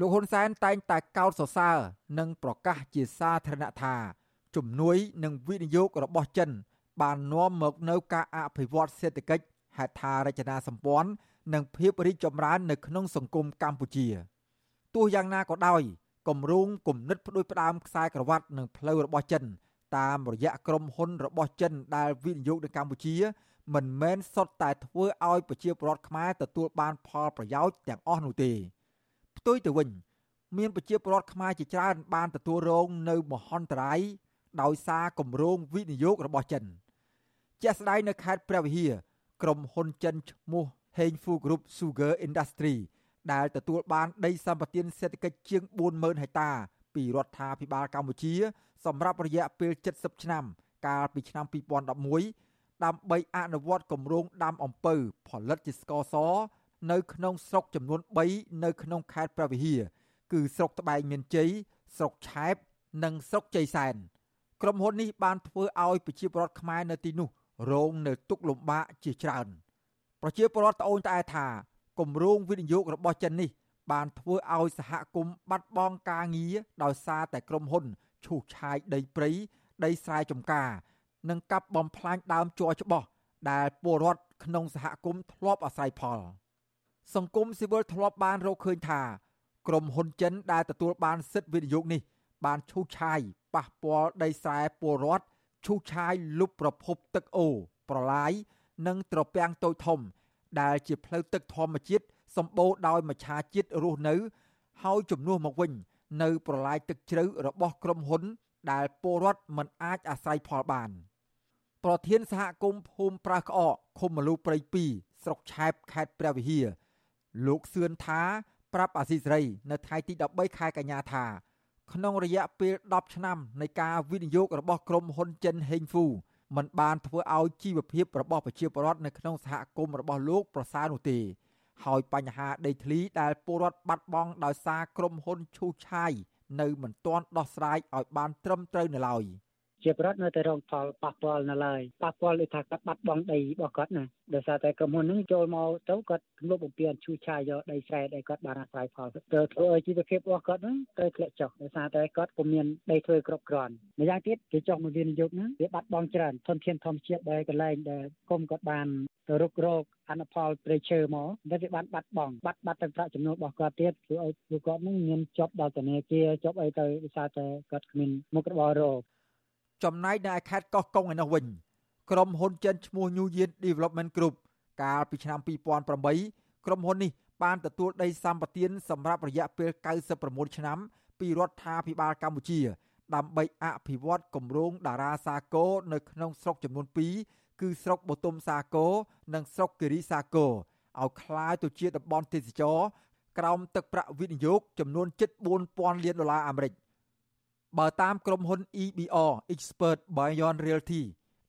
លោកហ៊ុនសែនតែងតែកោតសរសើរនិងប្រកាសជាសាធារណៈថាជំនួយនិងវិនិយោគរបស់ចិន បាននាំមកនូវការអភិវឌ្ឍសេដ្ឋកិច្ចហេដ្ឋារចនាសម្ព័ន្ធនិងភាពរីកចម្រើននៅក្នុងសង្គមកម្ពុជាទោះយ៉ាងណាក៏ដោយគម្រោងគំនិតផ្ដួចផ្ដើមខ្សែក្រវ៉ាត់និងផ្លូវរបស់ចិន តាមរយៈក្រុមហ៊ុនរបស់ចិនដែលវិនិយោគនៅកម្ពុជា មិនមែនសុទ្ធតែធ្វើឲ្យប្រជាពលរដ្ឋខ្មែរទទួលបានផលប្រយោជន៍ទាំងអស់នោះទេផ្ទុយទៅវិញមានប្រជាពលរដ្ឋខ្មែរជាច្រើនបានទទួលរងនៅមហន្តរាយដោយសារគម្រោងវិនិយោគរបស់ចិន ជាក់ស្ដែងនៅខេត្តព្រះវិហារក្រុមហ៊ុនចិនឈ្មោះ Hengfu Group Sugar Industry ដែលទទួលបានដីសម្បត្តិសេដ្ឋកិច្ចជាង40000ហិកតាពីរដ្ឋាភិបាលកម្ពុជា សម្រាប់រយៈពេល70ឆ្នាំ កាលពីឆ្នាំ2011ដើម្បីអនុវត្តគម្រោងដាំអំពៅផលិតជាស្ករស នៅក្នុងស្រុកចំនួន3នៅក្នុងខេត្តព្រះវិហារគឺស្រុកត្បែងមានជ័យស្រុកឆែបនិងស្រុកជ័យសែនក្រុមហ៊ុននេះបានធ្វើឲ្យប្រជាពលរដ្ឋខ្មែរនៅទីនោះ រងនៅទុក្ខលំបាកជាច្រើនប្រជាពលរដ្ឋត្អូញត្អែថាគម្រោងវិនិយោគរបស់ចិននេះ បានធ្វើឲ្យសហគមន៍បាត់បង់ការងារដោយសារតែក្រុមហ៊ុនឈូសឆាយដីព្រៃដីស្រែចម្ការ និងកាប់បំផ្លាញដើមជ័រច្បោះដែលពលរដ្ឋក្នុងសហគមន៍ធ្លាប់អាស្រ័យផល សង្គមស៊ីវិលធ្លាប់បានរកឃើញថាក្រុមហ៊ុនចិនដែលទទួលបានសិទ្ធិវិនិយោគនេះ បានឈូសឆាយប៉ះពាល់ដីស្រែពលរដ្ឋ ឈូសឆាយលុបប្រភពទឹកអូរប្រឡាយនិងត្រពាំងតូចធំ ដែលជាផ្លូវទឹកធម្មជាតិសម្បូរដោយមច្ឆាជាតិរស់នៅ ហើយជំនួសមកវិញ នៅ ប្រឡាយទឹកជ្រៅរបស់ក្រុមហ៊ុន ដែលពលរដ្ឋមិនអាចអាស្រ័យផលបានប្រធានសហគមន៍ភូមិប្រាសក្អកឃុំមលូព្រៃ2ស្រុកឆែបខេត្តព្រះវិហារលោកសឿនថា ប្រាប់អាស៊ីសេរី នៅថ្ងៃទី13ខែកញ្ញាថា ក្នុងរយៈពេល10ឆ្នាំនៃការវិនិយោគរបស់ក្រុមហ៊ុនចិនហេងហ្វូមិនបានធ្វើឲ្យជីវភាពរបស់ប្រជាពលរដ្ឋនៅក្នុងសហគមន៍របស់លោកប្រសើរនោះទេហើយបញ្ហាដីធ្លីដែលពលរដ្ឋបាត់បង់ដោយសារក្រុមហ៊ុនឈូសឆាយនៅមិនទាន់ដោះស្រាយឲ្យបានត្រឹមត្រូវនៅឡើយ ជាប្រដ្ឋនៅតែរងផលប៉ះពាល់នៅឡើយប៉ះពាល់ដូចថាគាត់បាត់បង់ដីរបស់គាត់ណាដោយសារតែក្រុមហ៊ុនហ្នឹងចូលមកទៅគាត់ធ្លាប់បំពេញឈូសឆាយយកដីស្រែដែលគាត់បានអាស្រ័យផលទៅធ្វើឲ្យជីវភាពរបស់គាត់ហ្នឹងត្រូវធ្លាក់ចុះដោយសារតែគាត់ពុំមានដីធ្វើគ្រប់គ្រាន់ម្យ៉ាងទៀតគេចង់មកវិនិយោគហ្នឹងវាបាត់បង់ច្រើនធនធានធម្មជាតិដែលកន្លែងដែលគុំគាត់បានទៅរុករកអនុផលព្រៃឈើមកតែវាបានបាត់បង់បាត់បាត់ទាំងប្រាក់ចំណូលរបស់គាត់ទៀតធ្វើឲ្យពួកគាត់នឹងមានជាប់ដល់ធនាគារជាប់អីទៅដោយសារតែគាត់គ្មានមុខរបររក ចំណែកនៅឯខេត្តកោះកុងឯនោះវិញក្រុមហ៊ុនចិនឈ្មោះ New Yen Development Group កាលពីឆ្នាំ2008ក្រុមហ៊ុននេះបានទទួលដីសម្បត្តិសម្រាប់រយៈពេល96ឆ្នាំពីរដ្ឋាភិបាលកម្ពុជា ដើម្បីអភិវឌ្ឍគម្រោងតារាសាគរនៅក្នុងស្រុកចំនួន2គឺស្រុកបទុមសាគរនិងស្រុកគិរីសាគរឲ្យคล้ายទៅជាតំបន់ទេសចរក្រោមទឹកប្រាក់វិនិយោគចំនួនជិត4000លានដុល្លារអាមេរិក បើតាមក្រុមហ៊ុន EBR Expert Beyond Realty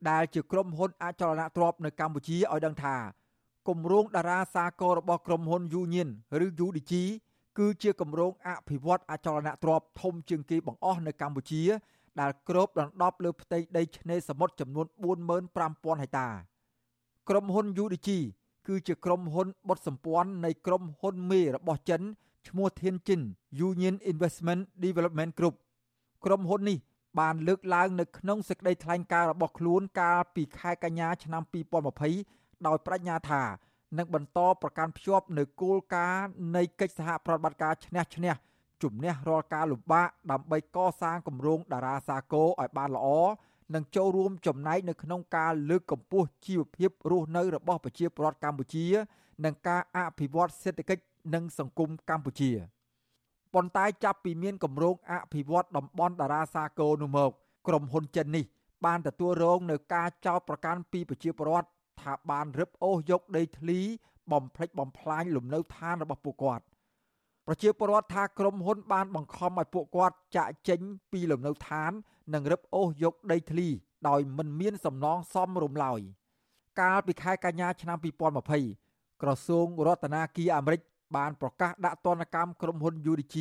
ដែលជាក្រុមហ៊ុនអចលនទ្រព្យនៅកម្ពុជាឲ្យដឹងថាគម្រោងតារាសាគររបស់ក្រុមហ៊ុន Union ឬ UDG គឺជាគម្រោងអភិវឌ្ឍអចលនទ្រព្យធំជាងគេបង្អស់នៅកម្ពុជា ដែលគ្របដណ្ដប់លើផ្ទៃដីឆ្នេរសមុទ្រចំនួន45000ហិកតាក្រុមហ៊ុន UDG គឺជាក្រុមហ៊ុនបុតសម្ព័ន្ធនៃក្រុមហ៊ុនមេរបស់ចិនឈ្មោះធានជិន Union Investment Development Group ក្រុមហ៊ុននេះបានលើកឡើងនៅក្នុងសេចក្តីថ្លែងការណ៍របស់ខ្លួនកាលពីខែកញ្ញាឆ្នាំ2020ដោយបញ្ញាថានឹងបន្តប្រកាន់ភ្ជាប់នៅគោលការណ៍នៃកិច្ចសហប្រតិបត្តិការឈ្នះឈ្នះជំនះរាល់ការលំបាកដើម្បីកសាងគម្រោងតារាសាគរឲ្យបានល្អនិងចូលរួមចំណែកនៅក្នុងការលើកកម្ពស់ជីវភាពរស់នៅរបស់ប្រជាពលរដ្ឋកម្ពុជា និងការអភិវឌ្ឍសេដ្ឋកិច្ចនិងសង្គមកម្ពុជា។ ប៉ុន្តែចាប់ពីមានគម្រោងអភិវឌ្ឍតំបន់តារាសាគរនោះមកក្រុមហ៊ុនចិននេះ បានទទួលរងនៅការចោទប្រកាន់ពីប្រជាពលរដ្ឋថាបានរឹបអូសយកដីធ្លី បំផ្លិចបំផ្លាញលំនៅឋានរបស់ពួកគាត់ប្រជាពលរដ្ឋថាក្រុមហ៊ុនបានបង្ខំឲ្យពួកគាត់ចាក់ចេញពីលំនៅឋាន និងរឹបអូសយកដីធ្លី ដោយមិនមានសំណងសមរម្យឡើយកាលពីខែកញ្ញាឆ្នាំ2020ក្រសួងរដ្ឋាភិបាលអាមេរិក បានប្រកាសដាក់ទណ្ឌកម្មក្រុមហ៊ុន UDG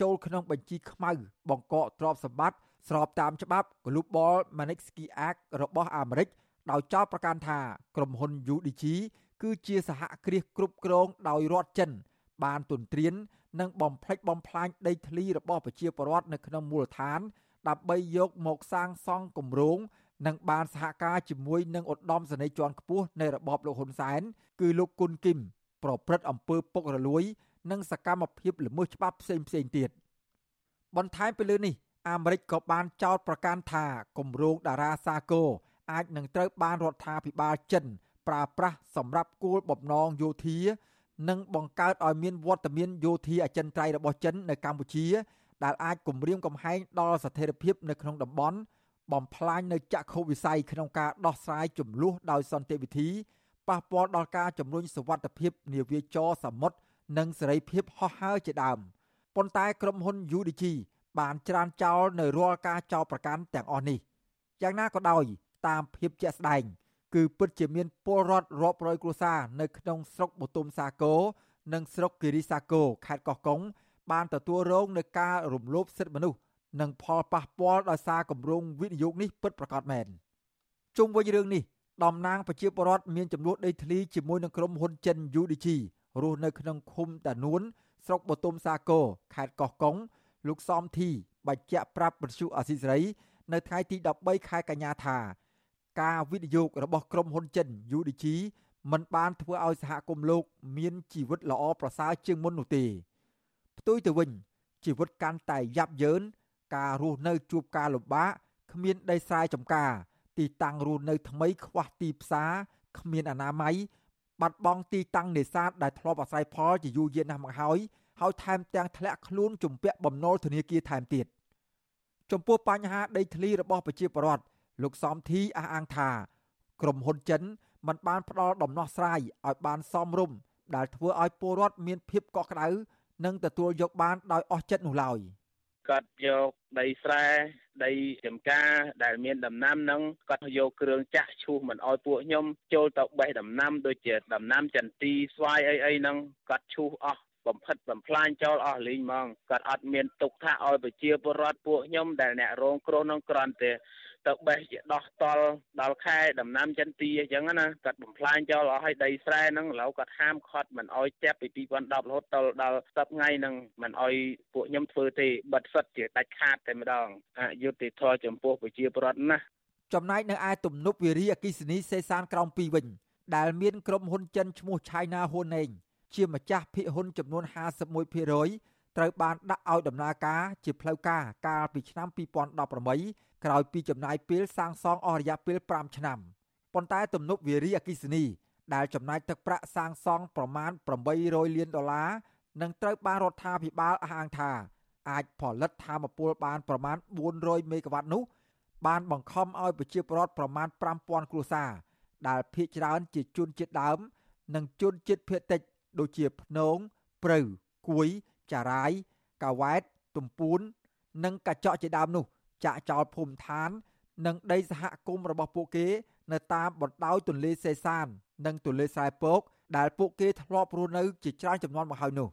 ចូលក្នុងបញ្ជីខ្មៅបង្កកទ្រព្យសម្បត្តិស្របតាមច្បាប់ Global Magnitsky Act របស់អាមេរិកដោយចោទប្រកាន់ថាក្រុមហ៊ុន UDG គឺជាសហគ្រាសគ្រប់គ្រងដោយរដ្ឋចិន បានទន្ទ្រាននិងបំផ្លិចបំផ្លាញដីធ្លីរបស់ប្រជាពលរដ្ឋនៅក្នុងមូលដ្ឋាន ដើម្បីយកមកសាងសង់គម្រោងនិងបានសហការជាមួយនឹងឧត្តមសេនីយ៍ជាន់ខ្ពស់នៃរបបលោកហ៊ុនសែនគឺលោកគុនគីម ប្រព្រឹត្តអំពើពុករលួយ និងសកម្មភាពល្មើសច្បាប់ផ្សេងផ្សេងទៀតបន្ថែមពីលើនេះអាមេរិកក៏បានចោទប្រកាន់ថាគម្រោងតារាសាគរអាចនឹងត្រូវបានរដ្ឋាភិបាលចិនប្រើប្រាស់សម្រាប់គោលបំណងយោធា និងបង្កើតឲ្យមានវត្តមានយោធាអចិន្ត្រៃយ៍របស់ចិននៅកម្ពុជា ដែលអាចគំរាមកំហែងដល់ស្ថិរភាពនៅក្នុងតំបន់បំផ្លាញនៅចក្ខុវិស័យក្នុងការដោះស្រាយចំនួនដោយសន្តិវិធី ប៉ះពាល់ដល់ការជំរុញសវត្ថិភាពនាវាចរសមុទ្រនិងសេរីភាពហោះហើរជាដើមប៉ុន្តែក្រុមហ៊ុន UDG បានច្រានចោលនៅរាល់ការចោទប្រកាន់ទាំងអស់នេះយ៉ាងណាក៏ដោយ តាមភាពជាក់ស្ដែង គឺពិតជាមានពលរដ្ឋរាប់រយគ្រួសារនៅក្នុងស្រុកបទុមសាគរនិងស្រុកគិរីសាគរខេត្តកោះកុងបានទទួលរងនឹងការរំលោភសិទ្ធិមនុស្សនិងផលប៉ះពាល់ដោយសារគម្រោងវិនិយោគនេះពិតប្រាកដមែនជុំវិញរឿងនេះ តំណាងប្រជាពលរដ្ឋមានចំនួនដីធ្លីជាមួយនឹងក្រុមហ៊ុនចិន UDG រស់នៅក្នុងឃុំតានួនស្រុកបទុមសាគរខេត្តកោះកុងលោកសំធីបញ្ជាក់ប្រាប់បទសុអសីសេរីនៅថ្ងៃទី13ខែកញ្ញាថា ការវិនិយោគរបស់ក្រុមហ៊ុនចិន UDG មិនបានធ្វើឲ្យសហគមន៍លោក មានជីវិតល្អប្រសើរជាងមុននោះទេផ្ទុយទៅវិញជីវិតកាន់តែយ៉ាប់យ៉ឺនការរស់នៅជួបការលំបាកគ្មានដីស្រែចម្ការ ទីតាំងរស់នៅថ្មីខ្វះទីផ្សារគ្មានអនាម័យបាត់បង់ទីតាំងនេសាទដែលធ្លាប់អាស្រ័យផលជាយូរយារណាស់មកហើយហើយថែមទាំងធ្លាក់ខ្លួនជំពាក់បំណុលធនាគារថែមទៀតចំពោះបញ្ហាដីធ្លីរបស់ប្រជាពលរដ្ឋលោកសំធីអះអាងថាក្រុមហ៊ុនចិនមិនបានផ្ដល់ដំណោះស្រាយឲ្យបានសមរម្យដែលធ្វើឲ្យពលរដ្ឋមានភាពកក់ក្ដៅនិងទទួលយកបានដោយអស់ចិត្តនោះឡើយ។ គាត់យកដីស្រែដីចំការដែលមានដំណាំនឹងគាត់យកគ្រឿងចាក់ឈូសមិនអោយពួកខ្ញុំចូលទៅបេះដំណាំដូចជាដំណាំចន្ទីស្វាយអីអីហ្នឹងគាត់ឈូសអស់បំផិតបំផ្លាញចោលអស់លីងហ្មងគាត់អត់មានទុកថាឲ្យប្រជាពលរដ្ឋពួកខ្ញុំដែលអ្នករងគ្រោះនឹងគ្រាន់តែ ទៅបេះជាដោះតល់ដល់ខែដំណាំចិនទីអញ្ចឹងណាគាត់បំផ្លាញចោលឲ្យដីស្រែហ្នឹងឥឡូវគាត់ហាមឃាត់មិនឲ្យចាប់ពី2010រហូតដល់ដល់10ថ្ងៃហ្នឹងមិនឲ្យពួកខ្ញុំធ្វើទេបិទសិតជាដាច់ខាតតែម្ដងអយុត្តិធម៌ចំពោះប្រជាពលរដ្ឋណាចំណែកនៅឯទំនប់វារីអគិសនីសេសានក្រោម2វិញ ដែលមានក្រុមហ៊ុនចិនឈ្មោះ China Huaneng ជាម្ចាស់ភាគហ៊ុនចំនួន51%ត្រូវបានដាក់ឲ្យដំណើរការជាផ្លូវការកាលពីឆ្នាំ2018 ក្រោយពីចំណាយពេលសាងសង់អស់រយៈពេល5ឆ្នាំប៉ុន្តែទំនប់វារីអគិសនី ដែលចំណាយទឹកប្រាក់សាងសង់ប្រមាណ800លានដុល្លារនឹងត្រូវបានរដ្ឋាភិបាលអះអាងថាអាចផលិតធម្មពលបានប្រមាណ400មេហ្គាវ៉ាត់នោះ បានបង្ខំឲ្យប្រជាពលរដ្ឋប្រមាណ5000គ្រួសារដែលភ ieck ច្រើនជាជនជាតិដើម និងជនជាតិភាគតិចដូចជាភ្នងព្រៅគួយចារាយកាវ៉ែត ទំពួននិងកញ្ចក់ជាដើមនោះ ចាក់ចោលភូមិឋាន និងដីសហគមន៍របស់ពួកគេ នៅតាមបណ្ដោយទន្លេសេសាន និងទន្លេស្រែពក ដែលពួកគេធ្លាប់រស់នៅជាច្រើនចំនួនមកហើយនោះ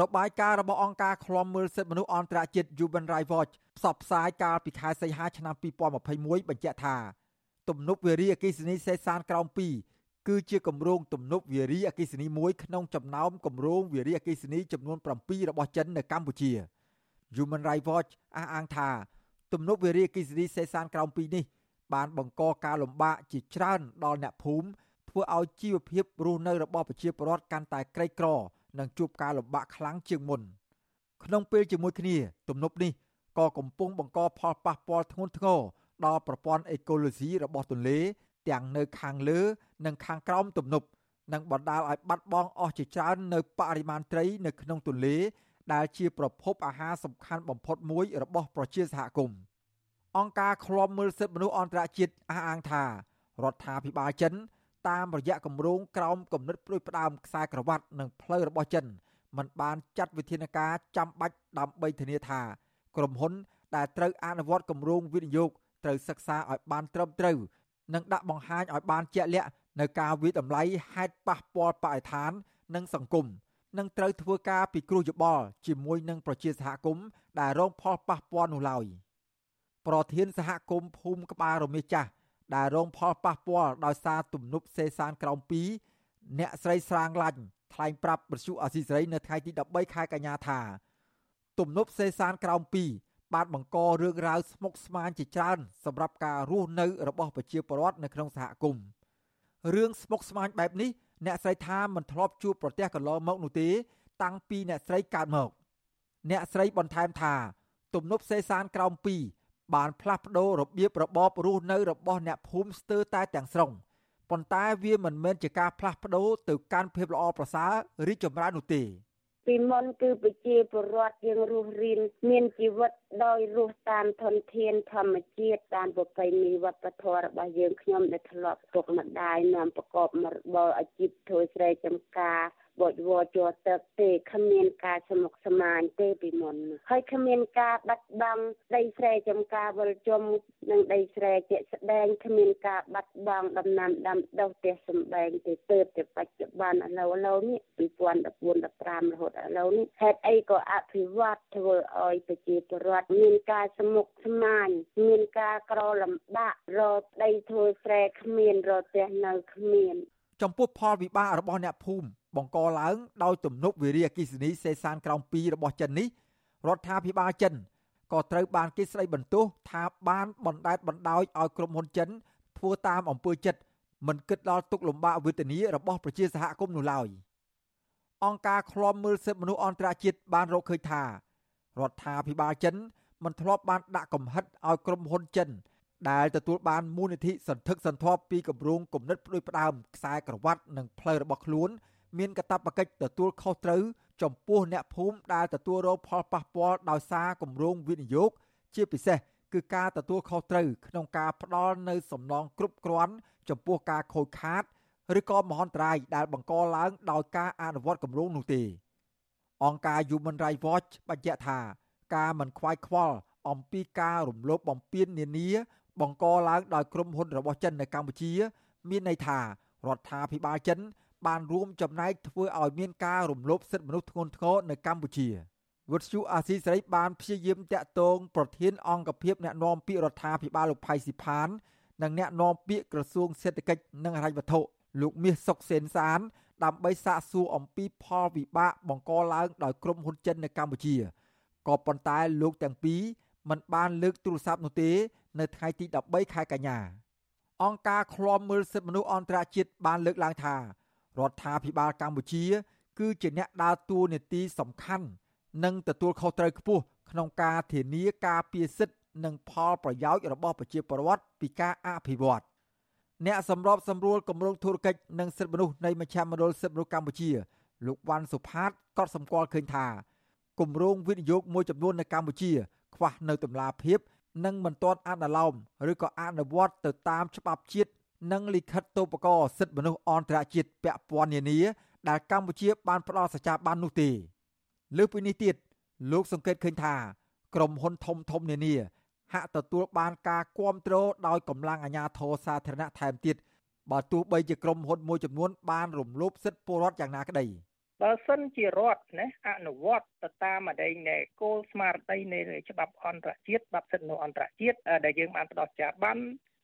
របាយការណ៍របស់អង្គការឃ្លាំមើលសិទ្ធិមនុស្សអន្តរជាតិ Human Rights Watch ផ្សព្វផ្សាយកាលពីខែសីហាឆ្នាំ2021បញ្ជាក់ថាទំនប់វារីអគ្គិសនីសេសានក្រោម2គឺជាគម្រោងទំនប់វារីអគ្គិសនីមួយក្នុងចំណោមគម្រោងវារីអគ្គិសនីចំនួន7របស់ចិននៅកម្ពុជា Human Rights Watch អះអាងថា ទំនប់វារីអគ្គិសនីសេសានក្រោម2នេះបានបង្កការលំបាកជាច្រើនដល់អ្នកភូមិធ្វើឲ្យជីវភាពរស់នៅរបស់ប្រជាពលរដ្ឋកាន់តែក្រីក្រ និងជួបការលំបាកខ្លាំងជាងមុនក្នុងពេលជាមួយគ្នា ទំនប់នេះក៏កំពុងបង្កផលប៉ះពាល់ធ្ងន់ធ្ងរដល់ប្រព័ន្ធអេកូឡូស៊ីរបស់ទន្លេ ទាំងនៅខាងលើ និងខាងក្រោមទំនប់និងបណ្ដាលឲ្យបាត់បង់អស់ជាច្រើននៅបរិមាណត្រីនៅក្នុងទន្លេ ដែលជាប្រភពអាហារសំខាន់បំផុតមួយរបស់ប្រជាសហគមន៍អង្គការឃ្លាំមើលសិទ្ធិមនុស្សអន្តរជាតិអះអាងថារដ្ឋាភិបាលចិន តាមរយៈគម្រោងក្រោមគំនិតព្រួយផ្ដើមខ្សែក្រវ៉ាត់និងផ្លូវរបស់ចិនมันបានចាត់វិធានការចាំបាច់ដើម្បីធានាថាក្រុមហ៊ុនដែលត្រូវអនុវត្តគម្រោងវិនិយោគត្រូវសិក្សាឲ្យបានត្រឹមត្រូវនិងដាក់បង្ហាញឲ្យបានជាក់លាក់នៅការវិតម្លៃហេតុប៉ះពាល់បរិស្ថាន និងសង្គម និងត្រូវធ្វើការពិគ្រោះយោបល់ជាមួយនឹងប្រជាសហគមន៍ដែលរងផលប៉ះពាល់នោះឡើយប្រធានសហគមន៍ភូមិក្បាលរមាសចាស់ដែលរងផលប៉ះពាល់ដោយសារទំនប់សេសានក្រោម2អ្នកស្រីស្រាងឡាញ់ថ្លែងប្រាប់បទសុអសីសេរីនៅថ្ងៃទី13ខែកញ្ញាថាទំនប់សេសានក្រោម2បានបង្ករឿងរ៉ាវស្មុគស្មាញជាច្រើនសម្រាប់ការរស់នៅរបស់ប្រជាពលរដ្ឋនៅក្នុងសហគមន៍រឿងស្មុគស្មាញបែបនេះ អ្នកស្រីថាមិនធ្លាប់ជួបប្រទះកន្លងមកនោះទេ តាំងពីអ្នកស្រីកើតមក អ្នកស្រីបន្ថែមថា ទំនប់សេសានក្រោម2បានផ្លាស់ប្ដូររបៀបរបបរស់នៅរបស់អ្នកភូមិស្ទើរតែទាំងស្រុងប៉ុន្តែវាមិនមែនជាការផ្លាស់ប្ដូរទៅកាន់ភាពល្អប្រសើររីកចម្រើននោះទេ ពីមុនគឺប្រជាពលរដ្ឋយើងរស់រៀនមានជីវិតដោយរស់តាមធនធានធម្មជាតិតាមប្រពៃណីវប្បធម៌របស់យើងខ្ញុំដែលធ្លាប់ទុកម្ដាយនាំប្រកបរបរអាជីពធ្វើស្រែចម្ការ បោចវជាប់ទឹកទេគ្មានការស្មុគស្មាញទេពីមុនហើយគ្មានការបាត់បង់ដីស្រែចម្ការវិលជុំនិងដីស្រែជាក់ស្ដែងគ្មានការបាត់បង់ដំណាំដាំដុះផ្ទះសម្បែងទេទើបតែបច្ចុប្បន្នឥឡូវឥឡូវនេះ2014 15រហូតឥឡូវនេះហេតុអីក៏អភិវឌ្ឍធ្វើឲ្យប្រជាពលរដ្ឋមានការស្មុគស្មាញមានការក្រលំបាករកដីធ្វើស្រែគ្មានរកផ្ទះនៅគ្មាន ចំពោះផលវិបាករបស់អ្នកភូមិ បង្កឡើងដោយទំនប់វារីអគ្គិសនីសេសានក្រោម2របស់ចិននេះរដ្ឋាភិបាលចិនក៏ត្រូវបានគេស្ដីបន្ទោសថាបានបណ្តែតបណ្ដោយឲ្យក្រុមហ៊ុនចិនធ្វើតាមអំពើចិត្តមិនគិតដល់ទុកលំបាកវេទនារបស់ប្រជាសហគមន៍នោះឡើយអង្គការឃ្លាំមើលសិទ្ធិមនុស្សអន្តរជាតិបានរកឃើញថារដ្ឋាភិបាលចិនមិនធ្លាប់បានដាក់កំហិតឲ្យក្រុមហ៊ុនចិន ដែលទទួលបានមូលនិធិសន្ធឹកសន្ធាប់ពីគម្រោងគំនិតផ្ដួចផ្ដើមខ្សែក្រវ៉ាត់និងផ្លូវរបស់ខ្លួន មានកាតព្វកិច្ចទទួលខុសត្រូវចំពោះអ្នកភូមិដែលទទួលរងផលប៉ះពាល់ដោយសារគម្រោងវិនិយោគជាពិសេសគឺការទទួលខុសត្រូវក្នុងការផ្ដល់នៅសំណងគ្រប់គ្រាន់ចំពោះការខូចខាតឬក៏មហន្តរាយដែលបង្កឡើងដោយការអនុវត្តគម្រោងនោះទេអង្គការ Human Rights Watch បញ្ជាក់ថា ការមិនខ្វាយខ្វល់អំពីការរំលោភបំពាននានា បង្កឡើងដោយក្រុមហ៊ុនរបស់ចិននៅកម្ពុជា មានន័យថារដ្ឋាភិបាលចិន បានរួមចំណែកធ្វើឲ្យមានការរំលោភសិទ្ធិមនុស្សធ្ងន់ធ្ងរនៅកម្ពុជាវុទ្ធុអាស៊ីសេរីបានព្យាយាមតាក់ទងប្រធានអង្គភិបអ្នកណែនាំពាក្យរដ្ឋាភិបាលលោកផៃស៊ីផាន និងអ្នកណែនាំពាក្យក្រសួងសេដ្ឋកិច្ចនិងហិរញ្ញវត្ថុលោកមាសសុកសេនសាន ដើម្បីសាកសួរអំពីផលវិបាកបង្កឡើងដោយក្រុមហ៊ុនចិននៅកម្ពុជាក៏ប៉ុន្តែលោកទាំងពីរមិនបានលើកទូរស័ព្ទនោះទេ នៅថ្ងៃទី13ខែកញ្ញាអង្គការឃ្លាំមើលសិទ្ធិមនុស្សអន្តរជាតិបានលើកឡើងថា រដ្ឋាភិបាលកម្ពុជា គឺជាអ្នកដើរតួនាទីសំខាន់និងទទួលខុសត្រូវខ្ពស់ក្នុងការធានាការពារសិទ្ធិនិងផលប្រយោជន៍របស់ប្រជាពលរដ្ឋពីការអភិវឌ្ឍអ្នកសម្របសម្រួលគម្រោងធុរកិច្ចនិងសិទ្ធិមនុស្សនៃមជ្ឈមណ្ឌលសិទ្ធិមនុស្សកម្ពុជា លោកវ៉ាន់សុផាតក៏សម្គាល់ឃើញថាគម្រោងវិនិយោគមួយចំនួននៅកម្ពុជា ខ្វះនៅតម្លាភាព និងមិនទាន់អនុលោមឬក៏អនុវត្តទៅតាមច្បាប់ជាតិ និងលិខិតតូបកសិទ្ធិមនុស្សអន្តរជាតិពាក់ព័ន្ធនានាដែលកម្ពុជាបានផ្ដល់សច្ចាប័ននោះទេលើពីនេះទៀតលោកសង្កេតឃើញថាក្រុមហ៊ុនធំធំនានាហាក់ទទួលបានការគ្រប់គ្រងដោយកម្លាំងអាជ្ញាធរសាធារណៈថែមទៀតបើទោះបីជាក្រុមហ៊ុនមួយចំនួនបានរំលោភសិទ្ធិពលរដ្ឋយ៉ាងណាក្តីបើសិនជារដ្ឋណាអនុវត្តទៅតាមអតីនៃគោលស្មារតីនៃច្បាប់អន្តរជាតិច្បាប់សិទ្ធិមនុស្សអន្តរជាតិដែលយើងបានផ្ដោតចាប័ន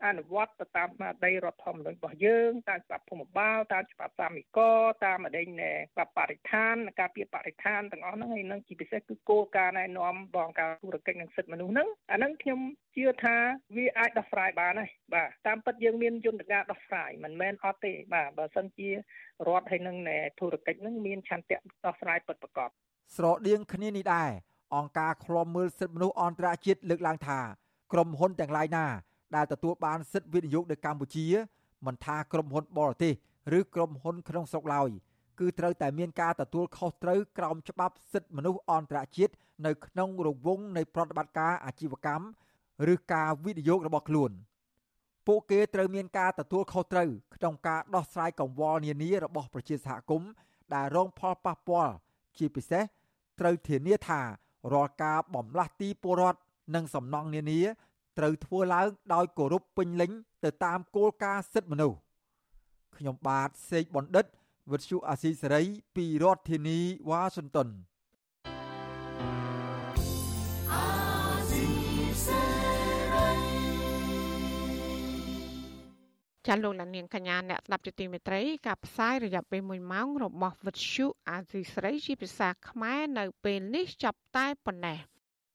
អនុវត្តទៅតាមស្មារតីរដ្ឋធម្មនុញ្ញរបស់យើងតាមច្បាប់ភូមិបាលតាមច្បាប់សាមីកតាមអតីនៃច្បាប់បរិស្ថានការពារបរិស្ថានទាំងអស់ហ្នឹងហើយនឹងជាពិសេសគឺគោលការណ៍ណែនាំបងការធុរកិច្ចនិងសិទ្ធិមនុស្សហ្នឹងអាហ្នឹងខ្ញុំជឿថាវាអាចដោះស្រាយបានហើយបាទតាមពិតយើងមានយន្តការដោះស្រាយមិនមែនអត់ទេបាទបើសិនជារដ្ឋហើយនឹងធុរកិច្ចហ្នឹងមានឆន្ទៈដោះស្រាយពិតប្រាកដស្រដៀងគ្នានេះដែរអង្គការឃ្លាំមើលសិទ្ធិមនុស្សអន្តរជាតិលើកឡើងថាក្រុមហ៊ុនទាំងឡាយណា ដែលទទួលបានសិទ្ធិវិនិយោគនៅកម្ពុជាមិនថាក្រុមហ៊ុនបរទេសឬក្រុមហ៊ុនក្នុងស្រុកឡើយគឺត្រូវតែមានការទទួលខុសត្រូវក្រោមច្បាប់សិទ្ធិមនុស្សអន្តរជាតិនៅក្នុងរង្វង់នៃប្រតិបត្តិការអាជីវកម្មឬការវិនិយោគរបស់ខ្លួនពួកគេត្រូវមានការទទួលខុសត្រូវក្នុងការដោះស្រាយកង្វល់នានារបស់ប្រជាសហគមន៍ដែលរងផលប៉ះពាល់ជាពិសេសត្រូវធានាថារាល់ការបំលាស់ទីពលរដ្ឋនិងសំណង់នានា ត្រូវធ្វើឡើងដោយគោរពពេញលេញទៅតាមគោលការណ៍សិទ្ធិមនុស្សខ្ញុំបាទសេកបណ្ឌិតវិទ្យុអាស៊ីសេរីពីរដ្ឋធានីវ៉ាស៊ីនតោនចាលោកលានាងកញ្ញាអ្នកស្ដាប់ជាទីមេត្រីការផ្សាយរយៈពេល1ម៉ោងរបស់វិទ្យុអាស៊ីសេរីជាភាសាខ្មែរនៅពេលនេះចាប់តែប៉ុណ្ណេះ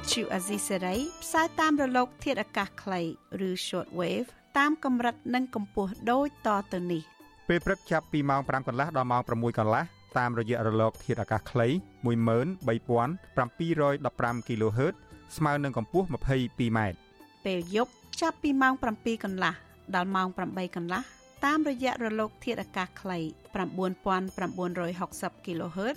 វិទ្យុអាស៊ីសេរីផ្សាយតាមរលក ធាតុអាកាសខ្លីឬ short wave តាមកម្រិតនិងកម្ពស់ដូចតទៅនេះពេលព្រឹកចាប់ពីម៉ោង5កន្លះដល់ម៉ោង6កន្លះតាមរយៈរលក ធាតុអាកាសខ្លី13715 kHz ស្មើនឹងកម្ពស់ 22m ពេលយប់ចាប់ពីម៉ោង7កន្លះដល់ម៉ោង8កន្លះតាមរយៈរលក ធាតុអាកាសខ្លី9960 kHz